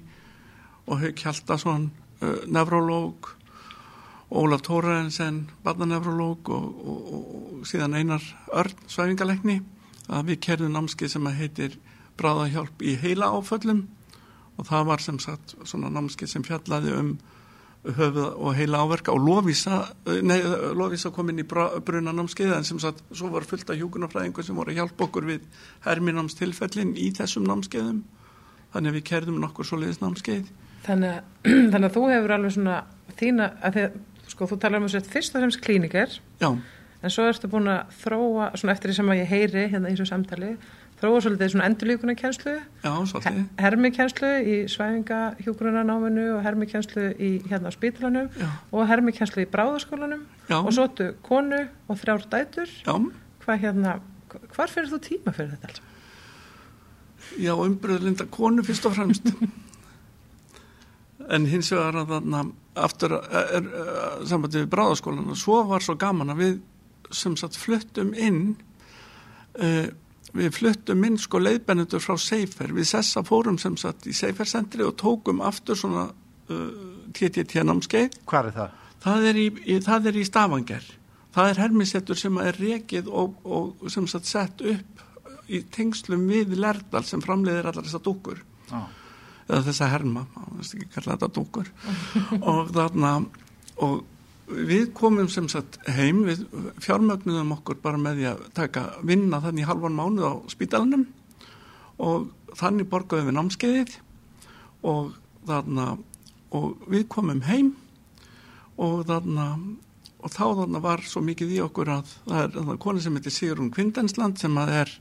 og Hauk Hjaldason uh, nevrológ Ólaf Tórarensen barnanefrológ og, og, og, og síðan einar Örn svæfingalækni að við kerðum námskeið sem heitir bráðahjálp í heila áföllum. Og það var sem sagt svona námskeið sem fjallaði um höfuð og heila áverka og Lofísa, nei, Lofísa kom inn í brunanámskeið en sem sagt svo var fullt af hjúkunarfræðingur sem voru að hjálpa okkur við herminámstilfellin í þessum námskeiðum. Þannig að við kerðum nokkur svo leiðis námskeið Þannig, að- þannig að þú hefur alveg svona þína, að þið, sko, þú talar um þessu fyrst og fremst klíniker, Já, en svo ertu búin að þróa, svona eftir því sem að ég heyri hérna í þessu samtali, þróa svolítið svona endurlíkuna kjenslu, já, svolítið hermikjenslu í svæfinga hjúkurunanáminu og hermikjenslu í hérna á spítalanum Já. og hermikjenslu í bráðaskólanum Já. og svo ertu konu og þrjár dætur. Já, Hvað hérna, hvar fyrir þú tíma fyrir þetta alls? já, umbröðlinda konu fyrst og fremst en hins vegar að þarna aftur er, er, er sambandi við bráðaskólan og svo var svo gaman að við sem sagt fluttum inn uh, við fluttum inn sko leiðbennendur frá Seifer við sessa fórum sem sagt í Seifer sentri og tókum aftur svona uh, TTT námskeið Hvað er það? það er í, í, það er í Stavanger það er hermisettur sem er rekið og, og sem sagt sett upp í tengslum við Lerdal sem framleiðir allar þessar dúkur Já. Eða þessa herma, það er ekki kalla þetta dúkur og þarna og við komum sem sagt heim, við fjármögnuðum okkur bara með því að taka vinna þannig halvan mánuð á spítalanum. Og þannig borgaðum við námskeiðið. Og þarna og við komum heim. Og þarna og þá þarna var svo mikið í okkur að það er þarna kona sem heitir Sigrun Kvindensland sem að er,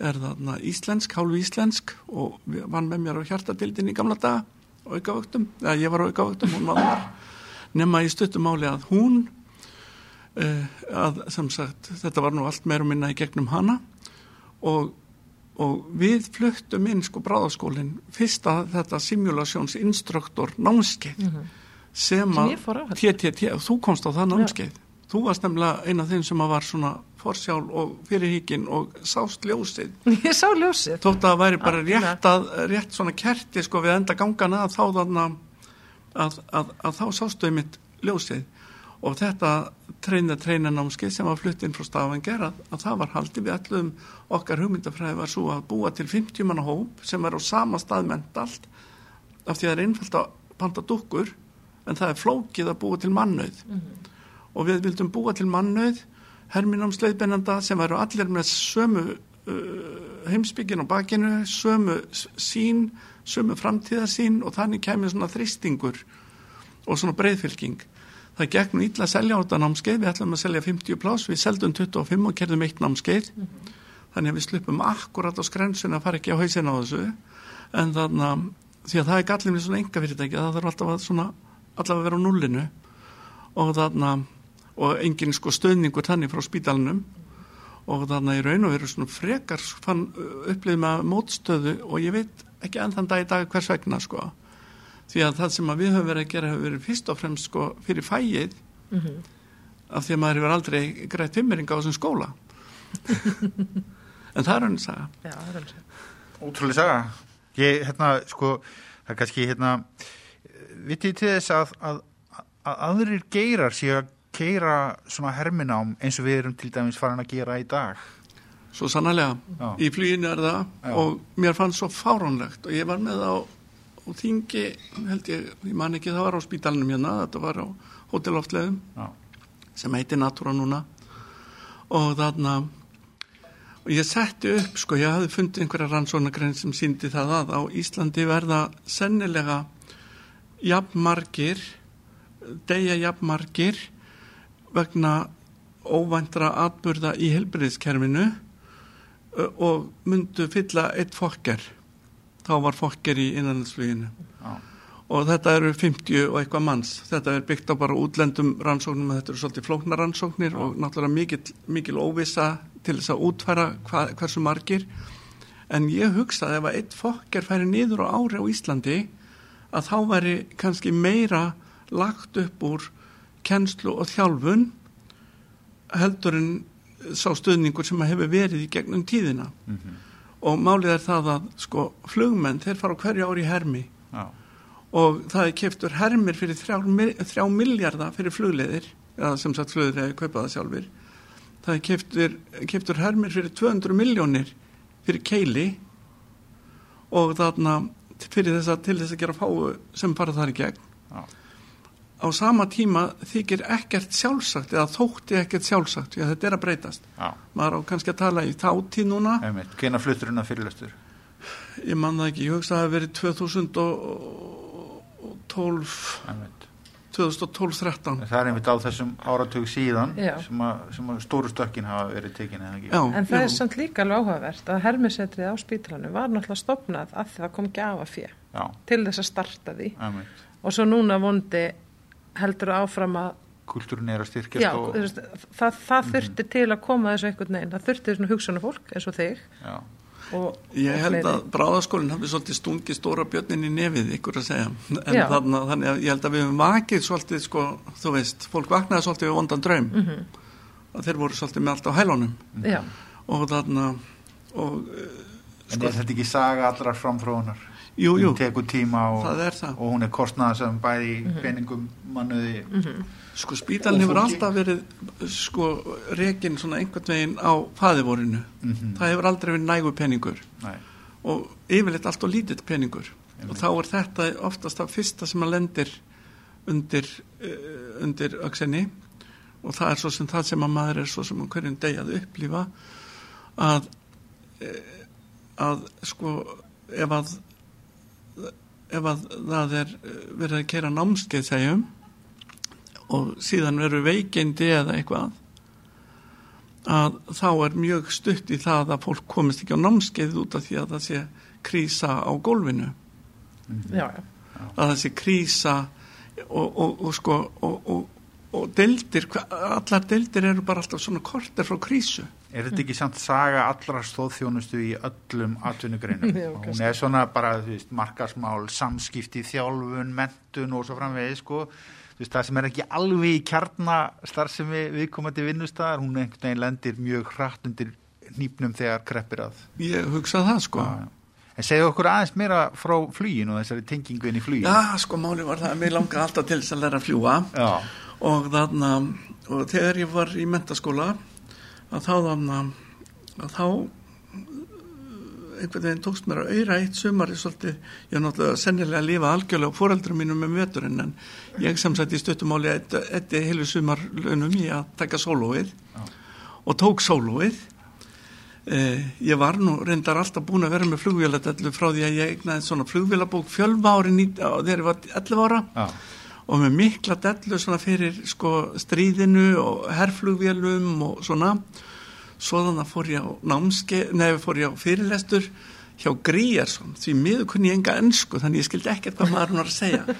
er þarna íslensk, hálfu íslensk og vann með mér á hjartadildin í gamla daga aukavöktum, eða ég var aukavöktum hún var þar, nema í stuttumáli að hún uh, að sem sagt, þetta var nú allt meir og minna í gegnum hana. Og, og við fluttum inn sko bráðaskólinn fyrsta þetta simulationsinstruktor námskeið sem Sem að ég á þetta. TTT, þú komst á það námskeið þú varst nefnilega eina af þeim sem var svona forsjál og fyrirhíkin og sást ljósið. Ég sá ljósið. þótt að það væri bara rétt, að, rétt svona kerti sko við enda gangana að þá þarna að, að, að þá sástu einmitt ljósið. Og þetta treyna treyna námskeið sem var flutt inn frá Stavanger að, að það var haldið við allum okkar hugmyndafræði var svo að búa til 50 manna hóp sem er á sama stað mentalt af því að það er einfalt að panta dúkkur en það er flókið að búa til mannauð og við vildum búa til mannauð herminámsleiðbennanda sem væru allir með sömu uh, heimsbyggin á bakinu, sömu sín, sömu framtíðarsín og þannig kemur svona þristingur og svona breyðfylking. Það nú illa að selja á þetta námskeið, við ætlum að selja 50 plás, við seldum 25 og kerðum eitt námskeið, þannig að við sluppum akkurat á skrensun að fara ekki á hausin á þessu, en þannig að því að það er gallin við svona enga fyrirtæki, það þarf alltaf að svona, allavega að vera á nullinu og þarna og engin sko stöðningur þannig frá spítalunum og þarna í raun og veru svona frekar fann upplýðum að mótstöðu og ég veit ekki enn þann dag í dag hvers vegna sko. Því að það sem að við höfum verið að gera hefur verið fyrst og fremst sko fyrir fæið af því að maður hefur aldrei greitt fimmeringa á þessum skóla. En það er hann að sagja Já, það er alveg. Ótrúlega saga. Ég, hérna, sko, það er kannski, hérna, vitið til þess að, að, að aðrir geirar séu að keira svona herminám eins og við erum til dæmis farin að gera í dag. Svo sannlega, Já. í fluginu er það Já. og mér fannst svo fáránlegt og ég var með á, á þingi, held ég, ég man ekki það var á spítalunum hérna, þetta var á hóteloftleðum sem heitir Natura núna og þarna og ég setti upp, sko, ég hafði fundið einhverja rannsónagrein sem síndi það að á Íslandi verða sennilega jafnmargir deyja jafnmargir vegna óvæntra atburða í helbriðskerfinu og myndu fylla eitt fokker. Þá var fokker í innanlandsfluginu. Já. og þetta eru 50 og eitthvað manns. Þetta er byggt á bara útlendum rannsóknum þetta eru svolítið flóknar rannsóknir og náttúrulega mikil, mikil óvissa til þess að útfæra hva, hversu margir. En ég hugsaði ef að eitt fokker færi niður á ári á Íslandi að þá væri kannski meira lagt upp úr kennslu og þjálfun heldur en sá stuðningur sem hefur verið í gegnum tíðina. Og málið er það að sko flugmenn þeir fara hverju ári í hermi. Já. og það er keftur hermir fyrir þrjá, mi- þrjá miljardar fyrir flugleiðir eða sem sagt flugleiðir hefur kaupað það sjálfur það er keftur, keftur hermir fyrir 200 miljónir fyrir keili. Og þarna fyrir þess að til þess að gera fáu sem fara þar í gegn. Já. Á sama tíma þykir ekkert sjálfsagt eða þótti ekkert sjálfsagt því að þetta er að breytast Já, maður á kannski að tala í tátíð núna hvena fluttur hún að fyrirlestur? ég man það ekki, ég hugsa að það hafi verið 2012 Einmitt. 2012-13 Það er einmitt á þessum áratug síðan Já. sem að, sem að stóru stökkin hafa verið tekin eða ekki? Já, En það já. er samt líka alveg áhugavert að hermisetrið á spítalanum var náttúrulega stopnað að það kom gjafa fjö Já, til þess að starta því einmitt. og svo núna vondi heldur áfram að Kultúrin er að styrkjast já, og... það, það þurfti til að koma þessu einhvern veginn, það þurfti svona hugsunum fólk eins og þig. Og, Ég og held að bráðaskólinn hafi svolítið stungið stóra björnin í nefið ykkur að segja. En þarna, þannig að ég held að við höfum vakið svolítið sko, þú veist, fólk vaknaði svolítið við vondan draum. Mhm. að þeir voru svolítið með allt á hælunum. Já, og þarna og, eh, en sko, er þetta ekki saga allrar framþróunar? Jú, jú, Hún tekur tíma og, það það. og hún er kostnað sem bæði í peningum mannuði. sko spítalinn hefur alltaf verið sko rekin svona einhvern veginn á faðivorinu, Mhm. það hefur aldrei verið nægu peningur. Nei, og yfirleitt allt og lítill peningur. Og þá er þetta oftast það fyrsta sem að lendir undir, uh, undir öksenni og það er svo sem það sem að maður er svo sem um hverjum degi að upplifa að uh, að sko ef að ef að það er eh, verið að kera námskeið segjum og síðan veru veikeindi eða eitthvað að þá er mjög stutt í það að fólk komist ekki á námskeið út af því að það sé krísa á gólfinu. Já, já, að það sé krísa og, og, og sko og, og, og deildir, allar deildir eru bara alltaf svona korter frá krísu Er þetta ekki samt saga allra stóðþjónustu í öllum atvinnugreinum? Hún er svona bara, þú veist, markasmál, samskipti, þjálfun, mentun og svo framvegið, sko. Þú veist, það sem er ekki alveg í kjarnastar sem við, viðkomandi vinnustæðar, hún einhvern veginn lendir mjög hratt undir nýpnum þegar kreppir að. ég hugsa það sko Já, já. En segðu okkur aðeins meira frá fluginu og þessari tengingu inn í fluginu. Já, sko, máli var það að mér langaði alltaf til þess að læra að fljúa Já. og þarna, og þegar ég var í mentaskóla að þá þarna, að þá einhvern veginn tókst mér að auðra eitt sumari svolítið, ég er náttúrulega sennilega að lifa algjörlega á foreldrum mínum með veturinn en ég sem sagt í stöttumáli eitt heilu sumarlunum í að taka sólóið Já. og tók sólóið eh, ég var nú reyndar alltaf búin að vera með flugvéladellu frá því að ég egnaði svona flugvélabók fjölva ári þegar ég var 11 ára Já. Og með mikla dellu fyrir sko stríðinu og herflugvélum og svona. Svo þannig að fór ég á námske nefnir fór ég á fyrirlestur hjá Gríarsson, því miður kunni ég enga ennsku þannig ég skildi ekkert hvað maður var að segja.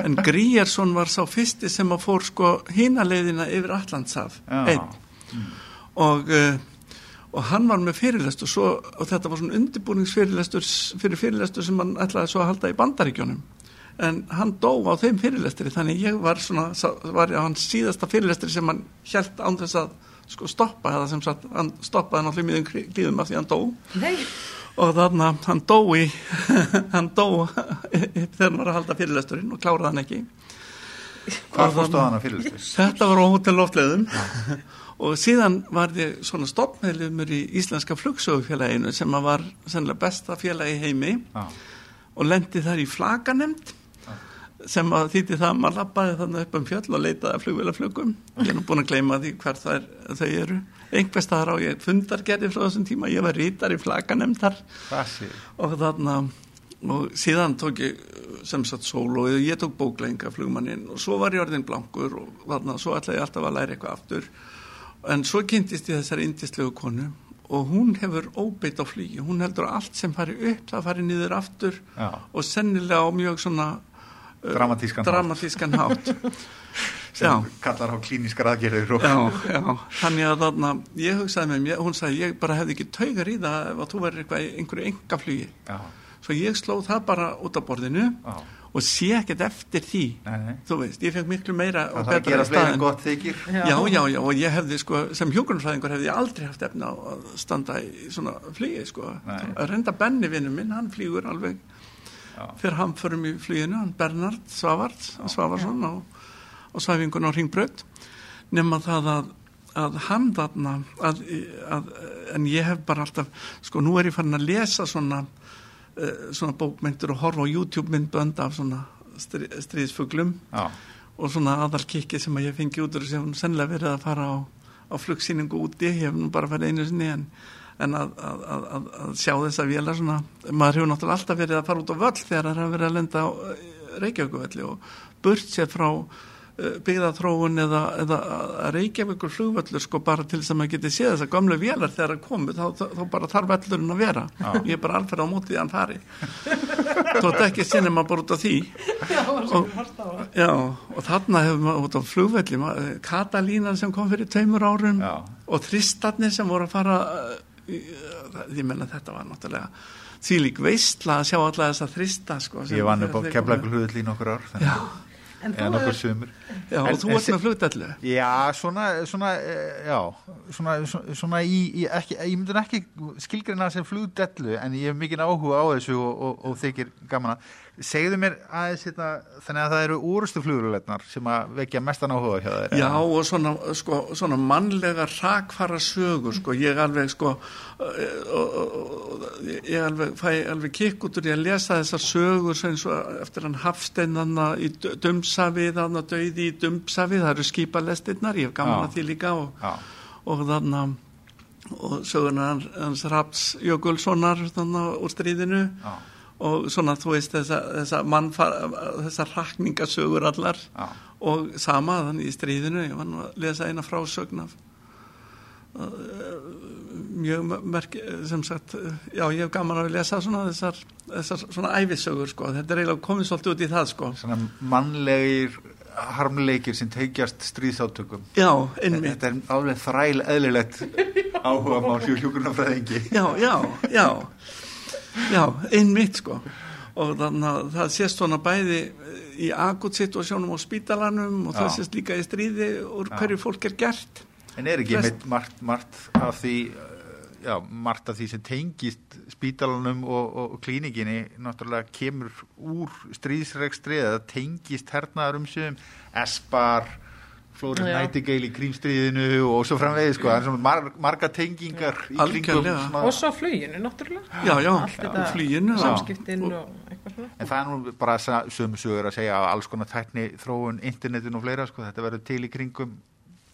En Gríarsson var sá fyrsti sem að fór sko hínaleiðina yfir Allandshaf Já. einn. Og uh, og hann var með fyrirlestur svo, og þetta var svona undirbúningsfyrirlestur fyrir fyrirlestur sem hann ætlaði svo að halda í bandaríkjónum en hann dó á þeim fyrirlestri þannig ég var svona, var ég á hans síðasta fyrirlestri sem hann held án þess að sko stoppa eða sem sagt, hann stoppaði náttúrulega í miðum klíðum af því hann dó. Nei, og þarna hann dó í hann dó þegar hann var að halda fyrirlesturinn og kláraði hann ekki. Hvað fórstu á hana fyrirlistur? Þetta var á hótel loftleðum og síðan var ég svona stoppmeðlumur í Íslenska flugsögufélaginu sem að var sennilega besta félagi heimi. Já. og lendi þar í flaganemnd sem að þýtti það að maður lappaði þannig upp um fjöll og leitaði að flugvélaflugum ég er nú búin að gleyma því hver er, þau eru. Einhvers staðar á ég fundargerði frá þessum tíma, ég var rítar í flaganemnd þar Það sé. og og síðan tók ég sem sagt sól og ég tók bóklenga flugmannin og svo var ég orðin blankur og þarna svo ætlaði ég alltaf að læra eitthvað aftur. En svo kynntist ég þessari indislegu konu og hún hefur óbeitt á flugi. Hún heldur að allt sem fari upp það fari niður aftur Já. og sennilega á mjög svona uh, Dramatískan hátt. dramatískan hátt Sem Já. kallar á klínískar aðgerðir og... Já, já, þannig að þarna, ég hugsaði með mér, hún sagði, ég bara hefði ekki taugar í það ef að þú verður eitthvað í einhverju engaflugi. Já. Svo ég sló það bara út á borðinu Já. og sé ekkert eftir því. Nei, nei. Þú veist, ég fekk miklu meira Það og þarf að betra gott þykir. Já, já, já, og ég hefði sko, sem hjókunarfræðingur hefði ég aldrei haft efna á að standa í svona flugi, sko. Nei. Að reynda Benni vinnu minn, hann flýgur alveg. Fyrir hann förum í fluginu, hann Bernard Svavart, Svavarsson á, á svæfingun á Ringbraut nema það að, að hann þarna að, að, en ég hef bara alltaf sko nú er ég farin að lesa svona uh, svona bókmyndur og horfa á YouTube myndbönd af svona strí, stríðsfuglum Já. og svona aðalkikki sem að ég fengi út úr sem sennilega verið að fara á, á flugsýningu úti, ég hef nú bara farið einu sinni en, en að, að, að, að sjá þessa vélar svona, maður hefur náttúrulega alltaf verið að fara út á völl þegar það hefur verið að lenda á Reykjavíkvöldi og burt sér frá uh, byggðathróun eða, eða að Reykjavíkur flugvöllur sko bara til þess að maður geti séð þessar gamlu vélar þegar það komið, þá, þá, þá bara þarf völlurinn að vera Já. ég er bara alferð á mótið hann fari þú ert ekki sinni maður bara út á því Já, það var svo Og-. Já, og þarna hefur maður út á flugvelli Katalínan sem kom fyrir tveimur árum Já. og þristarnir sem voru að fara uh, ég menna þetta var náttúrulega því lík veistla að sjá alla þessa þrista sko, sem- Ég vann upp á keflagur hlutull í nokkur ár Já, En þú nokkur komu. Já, En- og þú ert með flugdellu. Já, svona, svona, eh, já, svona, svona, í, í ekki, ég myndi ekki skilgreina sem flugdellu en ég hef mikið áhuga á þessu og, og, og þykir gaman að segðu mér aðeins hérna, þannig að það eru úrustu flugurleitnar sem að vekja mestan áhuga hjá þeir Já, og svona, sko, svona mannlega rakfara sögur, sko, ég alveg, sko, og, ég alveg, fæ alveg kikk út úr ég að lesa þessar sögur sem svo eftir hann Hafsteinanna í Dö- Dumsafið, að döiði í Dumsafið, það eru skipalestirnar, ég hef gaman að því líka og, og þannig og sögurnar hans, Raps Jökulssonar úr stríðinu já, og svona þú veist þessa, þessa þessar rakningasögur allar já, og sama þannig í stríðinu ég var nú að lesa eina frásögn af uh, mjög merk sem sagt, já ég hef gaman að lesa svona þessar, þessar svona æfisögur sko, þetta er eiginlega komið svolítið út í það sko. Svona mannlegir harmleikir sem teikjast stríðsátökum já, einmitt. Þetta er alveg þræl eðlilegt áhuga mál hjá hjúkurnafræðingi já, já, já. Já, einmitt sko. Og þannig að það sést svona bæði í akut situasjónum á spítalanum og það Já. sést líka í stríði úr hverju fólk er gert. En er ekki Flest- margt, margt af því já, margt af því sem tengist spítalanum og, og, og klínikinni náttúrulega kemur úr stríðsregstri eða tengist hernaðar umsöðum Espar Flóris Já. Nightingale í krímstríðinu og svo framvegið sko, það er svona mar, marga tengingar í kringum og svo fluginu, náttúrulega. já, já, Allt þetta og flýinu Samskiptin og eitthvað svona. En það er nú bara sögur að segja að alls konar tækni þróun, internetin og fleira sko, þetta verður til í kringum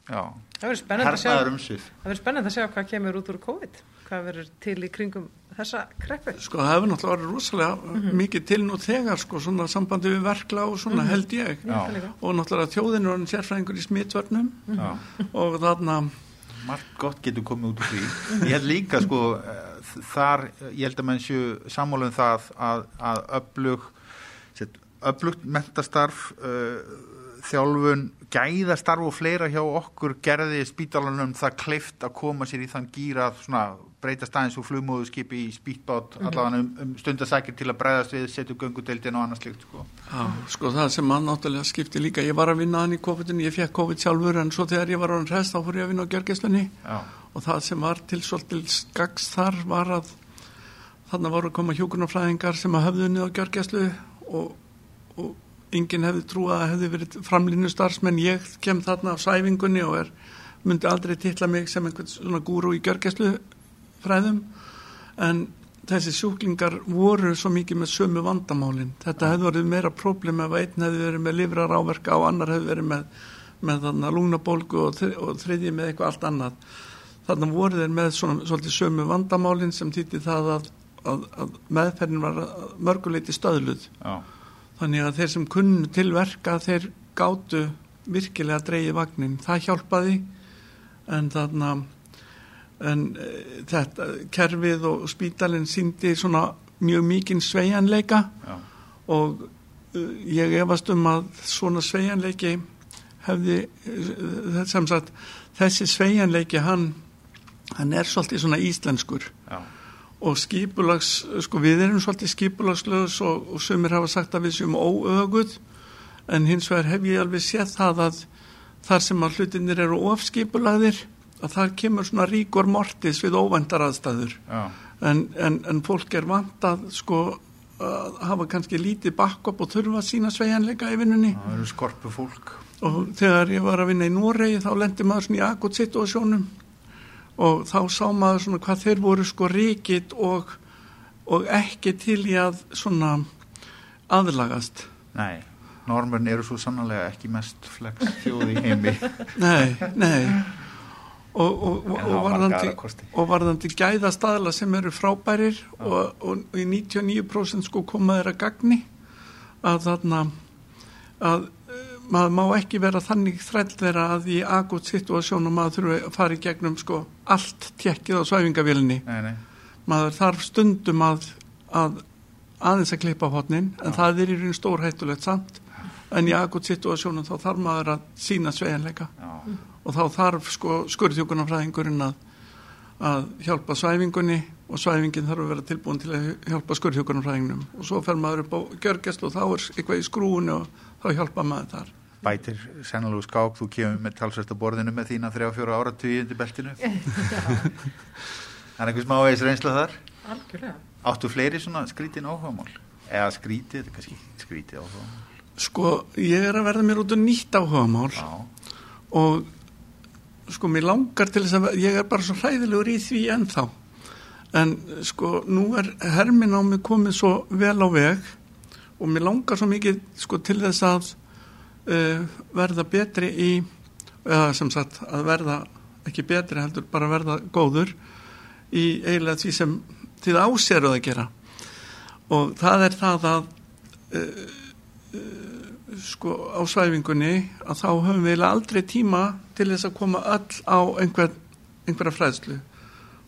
já, Það verður verður spennandi að sjá hvað kemur út úr COVID. Hvað verður til í kringum þessa kreppu. Sko það hefur náttúrulega verið rosalega mikið til nú þegar sko svona sambandi við verkla og svona held ég. Ég held það líka. og náttúrulega þjóðin er hann sérfræðingur í smitvörnum. Já. Og þarna margt gott getur komið út úr því. Ég held líka sko eh, þar, ég held að menn séu sammála um það að, að öflug öflugt mentastarf uh, þjálfun gæðastarf og fleira hjá okkur gerði spítalanum það kleift að koma sér í þann gýra svona breyta staðins úr flugmóðuskipi í spítbát allavega um, um stundasækir til að breyðast við setja upp göngudeildin og annað slikt sko. Já, sko það sem mann náttúrulega skipti líka ég var að vinna hann í COVID-19, ég fekk COVID sjálfur en svo þegar ég var á hann rest þá fór ég að vinna á gjörgæslunni. Og það sem var til svolítil skags þar var að þarna voru að koma hjúkunarfræðingar sem að höfðu niður á gjörgæslu og, og enginn hefði trúið að hefði verið framlínu starfsmenn ég kem þarna á sæfingunni og er, myndi aldrei titla mig sem einhvern svona gúru í gjörgæslu fræðum en þessi sjúklingar voru svo mikið með sömu vandamálin. Þetta hefði verið meira problem ef einn hefði verið með livrar áverka og annar hefði verið með, með lúgnabólgu og, þri, og þriðji með eitthvað allt annað. Þarna voru þeir með svona, svolítið sömu vandamálin sem týtti það að, að, að meðferðin var mörguleiti stöðluð. Já, þannig að þeir sem kunnu til verka þeir gátu virkilega dreigið vagnin það hjálpaði en þarna en e, þetta kerfið og spítalinn síndi svona mjög mikinn sveianleika já, og uh, ég efast um að svona sveianleiki hefði uh, sem sagt þessi sveianleiki hann hann er svolítið svona íslenskur. Já, og skipulags, sko við erum svolítið skipulagslöðs og, og sumir hafa sagt að við séum óöguð en hins vegar hef ég alveg séð það að þar sem að hlutinir eru ofskipulagðir að þar kemur svona ríkur mortis við óvæntar aðstæður. En, en, en fólk er vant að sko að hafa kannski lítið bakkopp og þurfa sína sveigjanleika í vinnunni. Það eru skorpu fólk og þegar ég var að vinna í Noregi þá lendi maður svona í akut situasjónum og þá sá maður svona hvað þeir voru sko ríkit og, og ekki til í að svona aðlagast Nei, Normun eru svo sannlega ekki mest flex þjóð í heimi. Nei, nei. Og, og, og, varðandi, varðandi gæðastaðla sem eru frábærir og, og í 99% sko koma þeirra gagni að þarna að maður má ekki vera þannig þræll þeirra að í akut situasjónu maður þurfi að fara í gegnum sko allt tjekkið á svæfingavílinni maður þarf stundum að, að aðeins að klippa hotnin en það er í raun stór hættulegt samt. En í akut situasjónum þá þarf maður að sína sveigjanleika. Já, og þá þarf sko skurðhjókunarfræðingurinn að, að hjálpa svæfingunni og svæfingin þarf að vera tilbúin til að hjálpa skurðhjókunarfræðingnum og svo fer maður upp á gjörgæslu og þá er eitthvað í skrúinu og þá hjálpa maður þar bætir sennalegu skák, þú kemur með talsvert á borðinu með þína þrjá fjóra ára tugi beltinu. Það er einhver smá veis reynsla þar. Algjörlega. Áttu fleiri svona skrítin áhugamál? Eða skrítið, þetta er kannski skrítið áhugamál. sko ég er að verða mér út um nýtt áhugamál Já, og sko mér langar til þess að ég er bara svo hræðilegur í því ennþá en sko nú er hermin á mig komið svo vel á veg og mér langar svo mikið sko til þess að uh, verða betri í eða sem sagt að verða ekki betri heldur bara verða góður í eiginlega því sem þið áseruð að gera. Og það er það að uh, sko á svæfingunni að þá höfum við aldrei tíma til þess að koma öll á einhver, einhverja fræðslu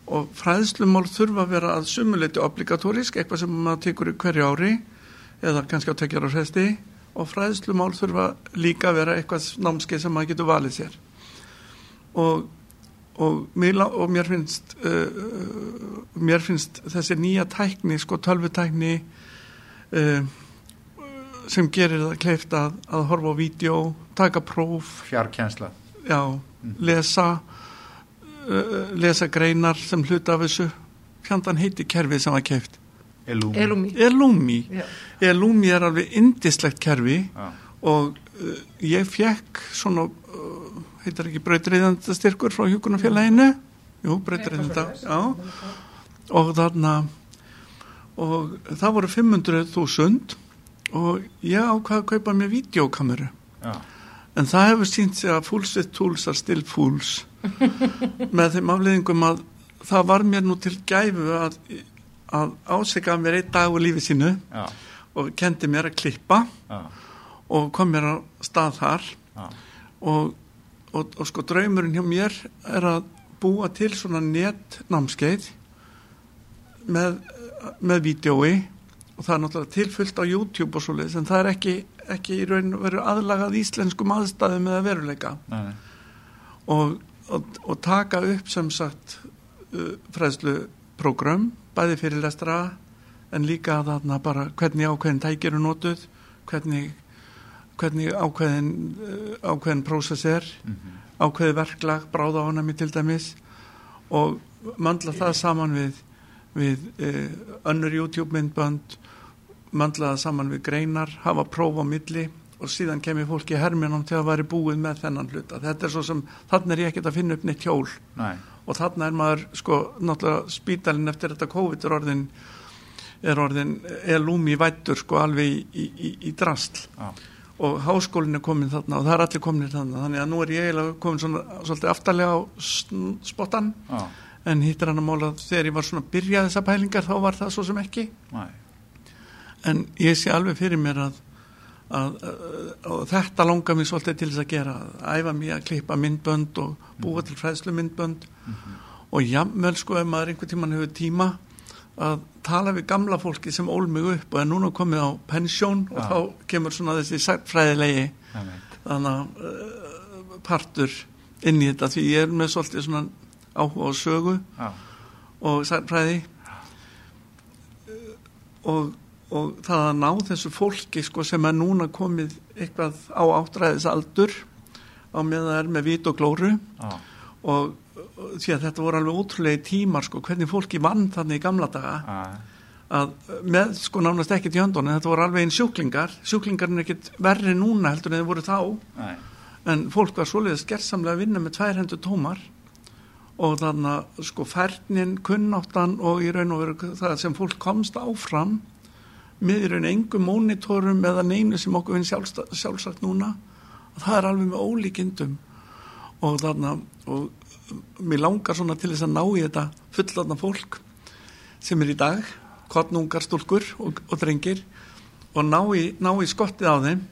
og fræðslumál þurfa að vera að sumuleiti obligatórisk, eitthvað sem maður tekur í hverju ári eða kannski á tekjar á hræðsti og fræðslumál þurfa líka að vera eitthvað námskeið sem maður getur valið sér. Og, og, og mér finnst uh, mér finnst þessi nýja tækni, sko tölvutækni uh, sem gerir það kleift að, að horfa á vídeo, taka próf, fjarkjensla. já, lesa, uh, lesa greinar sem hluta af þessu. Fjandan heiti kerfið sem var keift. Elúmi. Elumi. Elumi. Já. Elumi er alveg indislegt kerfi Já, og uh, ég fekk svona, uh, heitir ekki brautriðandastyrkur frá hjúkunarfélaginu. Jú, brautriðanda, já. Og þarna, og það voru 500.000 og ég ákvaði að kaupa mér videokameru. já, En það hefur sínt sig að fools with tools are still fools með þeim afleðingum að það var mér nú til gæfu að, að áseka mér einn dag úr lífi sínu já, og kendi mér að klippa já, og kom mér á stað þar. Og, og, og sko draumurinn hjá mér er að búa til svona netnámskeið með, með vídjói og það er náttúrulega tilfullt á YouTube og svoleiðis en það er ekki, ekki í raun og veru aðlagað íslenskum aðstæðum eða veruleika. Og, og, og taka upp sem sagt uh, fræðsluprógram bæði fyrir lestra en líka þarna bara hvernig ákveðin tækir eru notuð hvernig, hvernig ákveðin uh, ákveðin prósess er mhm, ákveði verklag, bráða ánami til dæmis og mandla það saman við, við uh, önnur YouTube myndbönd mandla það saman við greinar hafa próf á milli og síðan kemur fólki herminum til að væri búið með þennan hluta. Þetta er svo sem, þannig er ég ekkert að finna upp neitt hjól. Nei, og þannig er maður sko, náttúrulega spítalinn eftir þetta COVID er orðin er orðin elúmi vættur sko alveg í, í, í, drastl já, og háskólinn er komin þarna og það er allir komin þarna. Þannig að nú er ég eiginlega komin svona svolítið aftarlega á spottan já, en hittir hann að mála þegar ég var svona að byrja þessar pælingar þá var það svo sem ekki. Nei, en ég sé alveg fyrir mér að, að, að, þetta langar mér svolítið til þess að gera að æfa mér að klippa myndbönd og búa til fræðslu myndbönd og jafnvel sko ef maður einhvern tíman hefur tíma að tala við gamla fólki sem ól mig upp og er núna komið á pensjón og Já. þá kemur svona þessi fræðilegi þannig að uh, partur inn í þetta. Því ég er með svolítið svona áhuga á sögu já, og særfræði og, og það að ná þessu fólki sko, sem er núna komið eitthvað á áttræðisaldur á með það er með vít og glóru. Já, og, og því að þetta voru alveg ótrúlega tímar sko, hvernig fólki vann þannig í gamla daga. Já, að með sko nánast ekkert í höndunum þetta voru alveg einn sjúklingar. Sjúklingar er ekkert verri núna heldur en þeir voru þá. Nei, en fólk var svoleiðis gerðsamlega að vinna með tvær hendur tómar. Og þannig að sko færnin, kunnáttan og í raun og veru það sem fólk komst áfram með í raun engum mónitorum eða neinu sem okkur finn sjálfsagt núna það er alveg með ólíkindum. Og þarna og mér langar svona til þess að ná í þetta fullotna fólk sem er í dag kottnungar stúlkur og, og drengir og ná í, ná í skottið á þeim.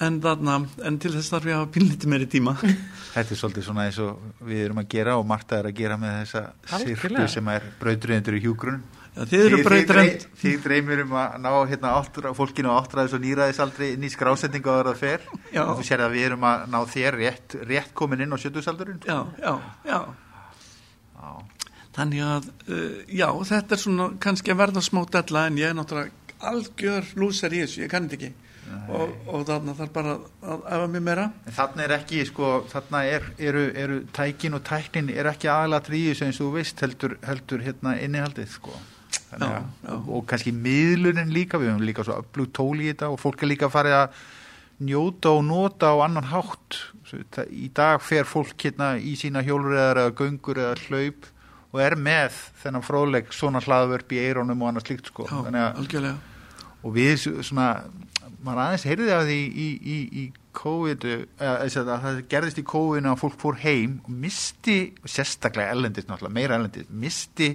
En, þarna, en til þess þarf ég að hafa pínlítið meiri tíma. Þetta er svolítið svona eins og við erum að gera og Marta er að gera með þessa sirpu sem er brautriðendur í hjúgrun. Ja, þið eru breytrend Þið dreymir um að ná hérna, áttra, fólkinu áttræðis og nýræðisaldri inn í skrásendingu að það fer. Já. Og þú sér að við erum að ná þér rétt, rétt komin inn á sjötusaldurinn. já, já, já Já. Þannig að, uh, já, þetta er svona kannski að verða smá della en ég er náttúrulega algjör lúsar í þessu, ég kann þetta ekki og, og þarna þarf bara að efa mér meira. En þarna er ekki, sko, þarna er, eru, eru tækin og tæknin er ekki aðalega tríðis eins og þú veist heldur, heldur hérna innihaldið, sko. Já, að, já. og, kannski miðlunin líka, við höfum líka svo öflug tóli í þetta og fólk er líka farið að njóta og nota á annan hátt. Í dag fer fólk hérna í sína hjólurreðar eða göngur eða hlaup og er með þennan fróðleg svona hlaðvörp í eirónum og annað slíkt, sko. Já, að og við svona maður aðeins heyrði af því í, í, í COVID eða að það gerðist í COVID að fólk fór heim og misti, sérstaklega ellendist náttúrulega, meira ellendist, misti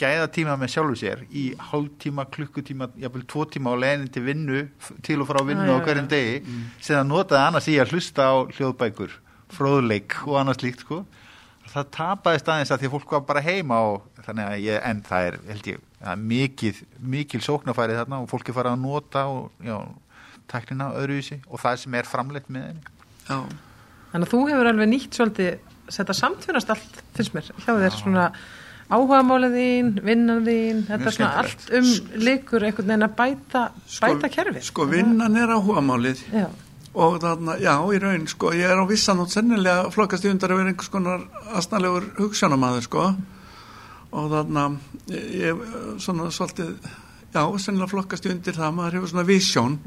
gæða tíma með sjálfu sér í hálftíma, klukkutíma, jafnvel tvo tíma á leiðin til vinnu, til og frá vinnu á hverjum degi, sem það notaði annars í að hlusta á hljóðbækur fróðleik og annars líkt sko. Það tapaðist aðeins að því að fólk var bara heima og þannig að ég, en það er held ég, það er mikið, mikil sóknarfærið þarna og fólki farið að nota og já, tæknina öðruvísi og það sem er framleitt með henni. Já, Þannig að þú hefur alveg nýtt svolítið, þetta samtvinnast allt, finnst mér, hjá þér svona áhugamálið þín, vinnan þín, þetta er svona allt um líkur einhvern veginn að bæta, bæta kerfi. Sko, vinnan er áhugamálið Já, og þarna, já, í raun, sko, ég er á vissan og sennilega flokkast í undar að vera einhvers konar aðstæðlegur hugssjónamaður, sko. Og þarna, ég, svona svolítið, já, sennilega flokkast í undir það, maður hefur svona visjón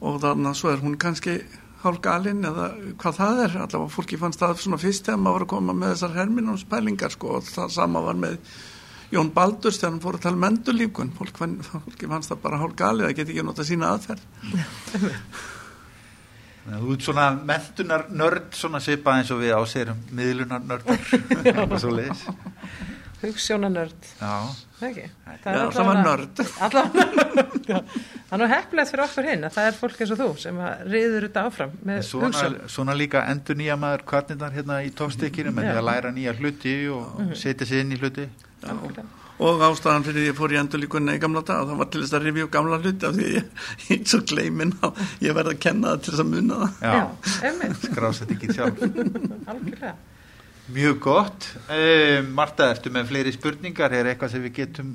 og þarna, svo er hún kannski hálf galinn eða hvað það er. Allavega fólki fannst það svona fyrst þegar maður var að koma með þessar herminumspælingar, sko og það sama var með Jón Baldurs þegar hann fór að tala um endurlíkun. Fólk, fann, fólki fannst það bara hálf galið það geti ekki nota sína aðferð. Þú ert svona mentunar nörd svona svipað eins og við áserum miðlunar nördar og svo leiðis hugssjónanörd, Já, það? Já, það var nörd. Allavega, já. Það er nú heppilegt fyrir okkur hinn að það er fólk eins og þú sem að riður þetta áfram svona, svona líka endur nýja maður kvarnirnar hérna í tókstykkinu með Já. því að læra nýja hluti og setja sig inn í hluti Já. og ástæðan fyrir því ég fór í endurlíkunna í gamla dag það var til þess að rifja upp gamla hluti af því ég, ég er svo gleimin að ég verði að kenna það til þess að munna það Já, skrásett ekki sjálf algjörlega. Mjög gott um, Marta, ertu með fleiri spurningar er eitthvað sem við getum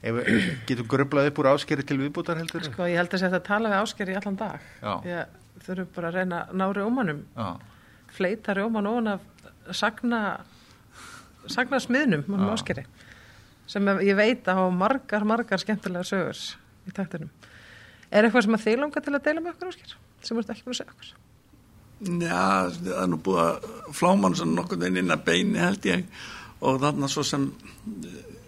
við getum gröblað upp úr áskeri til viðbútar heldur Sko, ég held að þetta tala við ásker í allan dag. Ég þurfum bara að reyna að ná rjómanum, Já, fleita rjóman ofan af sagna, sagna smiðnum um Já. áskeri. Sem ég veit að hafa margar, margar skemmtilega sögur í taktinum. Er eitthvað sem að þið langar til að deila með okkur ásker? Sem þú ert ekki búin að segja okkur? Já, það er nú búið að fláman sem nokkur veginn inn að beini held ég. Og þarna svo sem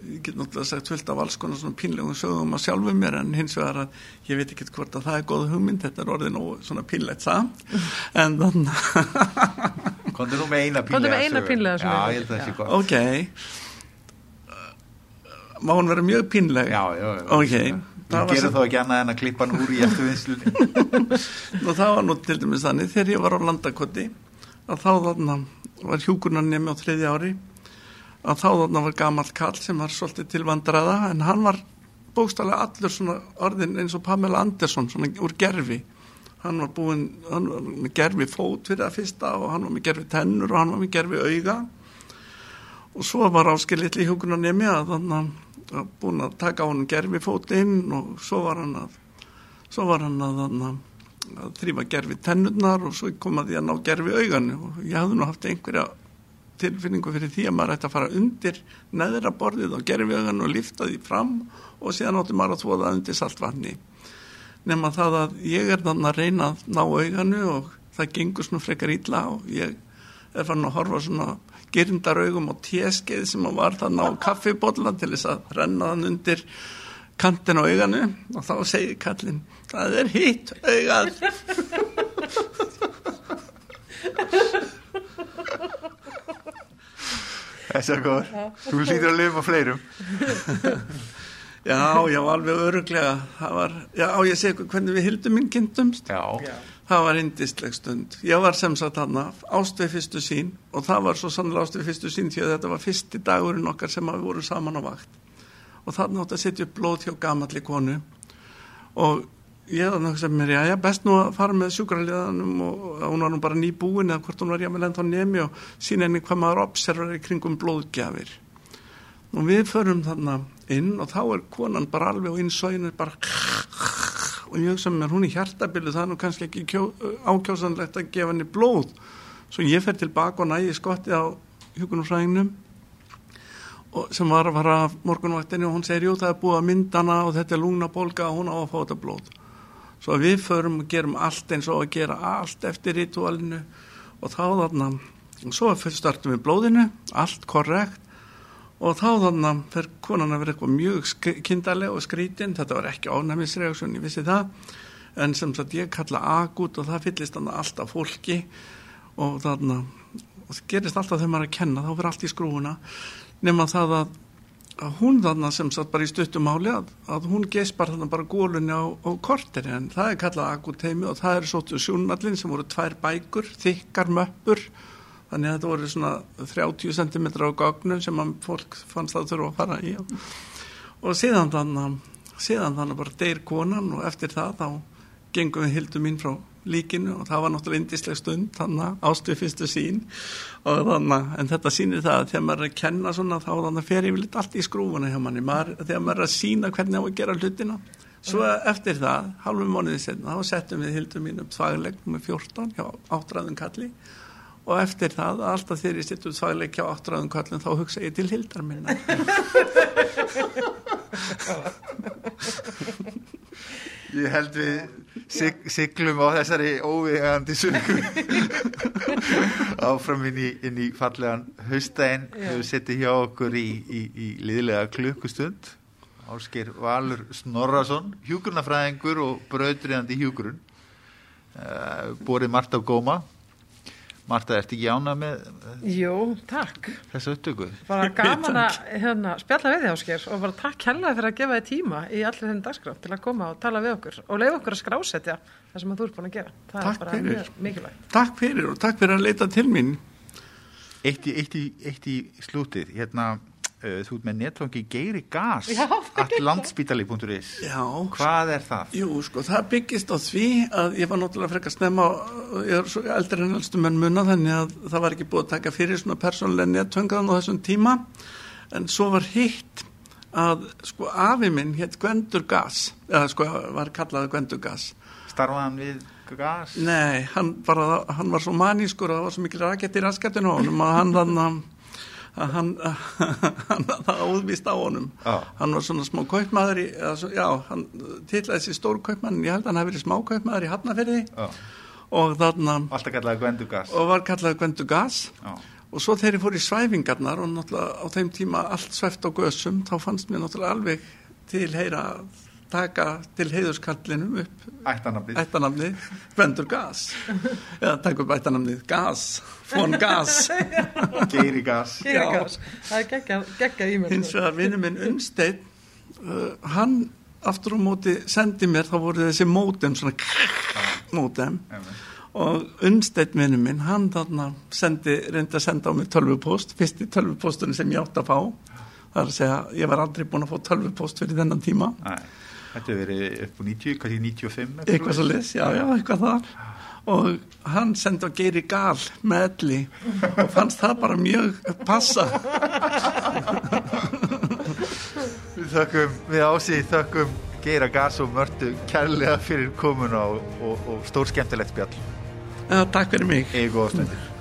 ég get náttúrulega sagt fullt af alls konar svona pínlegum sögum að sjálfu mér en hins vegar að ég veit ekki hvort að það er góð hugmynd þetta er orðið nú svona pínlegt samt en þannig komdu nú með eina pínlega með eina pínlega sögu. Já, ég held að það sé gott. Ok. Má hún vera mjög pínleg? Já, já, já. Ok Það gerum sem- þá ekki annað en að klippa hann úr í eftir vinslunni og það var nú til dæmis þannig þegar ég var á landakoti að þá þarna var hjúkunarnemi á þriðja ári að þá þarna var gamall kall sem var svolítið til vandræða en hann var bókstallega allur svona orðin eins og Pamela Andersson svona úr gerfi hann var búinn, hann var með gerfi fót fyrir að fyrsta og hann var með gerfi tennur og hann var með gerfi auga. Og svo var áskilið til hjúkunarnemi að þannig að búinn að taka hann gerfi fótinn og svo var hann að svo var hann að, að, að þrýfa gerfi tennurnar og svo kom að því að ná gerfi auganu og ég hafði nú haft einhverja tilfinningu fyrir því að maður ætti að fara undir neðra borðið á gerfi auganu og lifta því fram og síðan átti maður að þvoða undir saltvanni nema það að ég er þannig að reyna að ná auganu og það gengur svona frekar illa og ég er fann að horfa svona gyrndaraugum og téskeið sem var þannig á kaffibólla til þess að renna þann undir kantin á auganu og þá segir kallin það er hitt augað. Þess að góður, þú hlýtur að lifa fleirum. Já, já, alveg öruglega það var, já, ég segi hvernig við hildum minn kynntumst. Já, það var indisleg stund. Ég var sem sagt hann ástveið fyrstu sín og það var svo sannlega ástveið fyrstu sín því að þetta var fyrsti dagurinn okkar sem við vorum saman á vakt. Og það nátt að setja upp blóð hjá gamalli konu. Og ég þannig að hugsa mér, já, já, best nú að fara með sjúkraliðanum og hún var nú bara nýbúin eða hvort hún var jámið lent á nemi og sína henni hvað maður observar í kringum blóðgjafir. Og við förum þarna inn og þá er konan bara alveg og bara og ég hugsa mér, hún er hjartabilu það er nú kannski ekki kjó, ákjásanlegt að gefa henni blóð. Svo ég fer tilbaka og nægi skotti á hjókunumfræðingnum sem var að fara morgunvaktinni og hún segir, jú það er búið að myndana og þetta er lúna bólka og hún á að fá þetta blóð. Svo við förum og gerum allt eins og að gera allt eftir ritualinu og þá þarna svo startum við blóðinu, allt korrekt og þá þannig fyrir konan að vera eitthvað mjög kindarlega og skrítin, þetta var ekki ánæmisreaksjón, ég vissi það. En sem sagt ég kalla agut og það fyllist þannig alltaf fólki. Og þannig og það gerist alltaf þegar maður er að kenna, þá fyrir allt í skrúuna nema það að, að hún þannig sem sagt bara í stuttumáli að, að hún gespar þannig bara gólunni á, á korteri. En það er kallað agut heimi og það er svo sjónallin sem voru tvær bækur, þykkar möppur þannig að þetta voru svona 30 cm á gögnum sem fólk fannst að þurfa að fara í. Og síðan þannig síðan þannig bara deyr konan og eftir það þá gengum við hildu mín frá líkinu og það var náttúrulega indisleg stund þannig ástuð fyrstu sín og þannig en þetta sýnir það að þegar maður er að kenna svona þá þannig fer ég vel allt í skrúfuna hjá manni. Maður, þegar maður er að sína hvernig á að gera hlutina. Svo eftir það, halvum mánuði setna þá settum við hildu mín upp þvægleg með 14 hjá áttræðum kalli og eftir það, alltaf þegar ég sitt út þvægleikja á áttræðum kallin þá hugsa ég til hildar minna. Ég held við sig, siglum á þessari óvegandi sögu. Áfram inn í, inn í fallegan haustægin við setjum hjá okkur í, í, í liðlega klukkustund. Ásker Valur Snorrason hjúgrunafræðingur og bröðriðandi hjúgrun uh, borið Marta Góma Marta, ert ekki ána með Jú, takk þessu upptöku? Bara gaman að hérna, spjalla við þig ásker og bara takk hella fyrir að gefa þig tíma í allir þenni dagskraf til að koma og tala við okkur og leiða okkur að skrásetja það sem þú ert búin að gera. Það takk er bara fyrir. mjög mikilvægt. Takk fyrir og takk fyrir að leita til mín Eitt í, eitt í, eitt í slútið, hérna þú ert með netfangi Geiri Gas Já, allt landspítali.is Já, Hvað er það? Jú, sko, það byggist á því að ég var náttúrulega frekar snemma ég er svo eldri en elstu menn munna þannig að það var ekki búið að taka fyrir svona persónlega netfangaðan á þessum tíma. En svo var hitt að sko afi minn hétt Gvendur Gas eða sko var kallað Gvendur Gas. Starfaðan við gas? Nei, hann, bara, hann var svo manískur og það var svo mikil rakett í rasketinu á honum að hann þannig að hann, hann það áðvist á honum Já. hann var svona smá kaupmaður í, svo, já, hann titlaði þessi stór kaupmann ég held að hann hafi verið smá kaupmaður í Hafnafyrði Já. og þarna og var kallað Gvendu Gas Já. og svo þegar ég fór í svæfingarnar og náttúrulega á þeim tíma allt svæft á gösum þá fannst mér náttúrulega alveg til heyra að taka til heiðuskallinum upp Ættanafnið ættanamni Gvendur Gas. Eða taka upp ættanamnið Gas von Gas. Geiri gas. Það er geggjað í mér. hins vegar vinnu minn Unnsteinn uh, hann aftur á móti sendi mér þá voru þessi mótem svona mótem. Og Unnsteinn vinnu minn hann þarna sendi, reyndi að senda á mig tölvupost fyrsti tölvupostunni sem ég átt að fá. Það er að segja, ég var aldrei búin að fá tölvupost fyrir þennan tíma. Nei, Þetta verið upp á 90, kannski 95 eitthvað svo les, já, já, eitthvað þar. Og hann sendi á Geiri Gal með elli og fannst það bara mjög passa. Við þökkum, við ásið þökkum Geira Gas og Mörtu kærlega fyrir komuna og, og, og stór skemmtilegt spjall. Já, takk fyrir mig. Ego ástöndir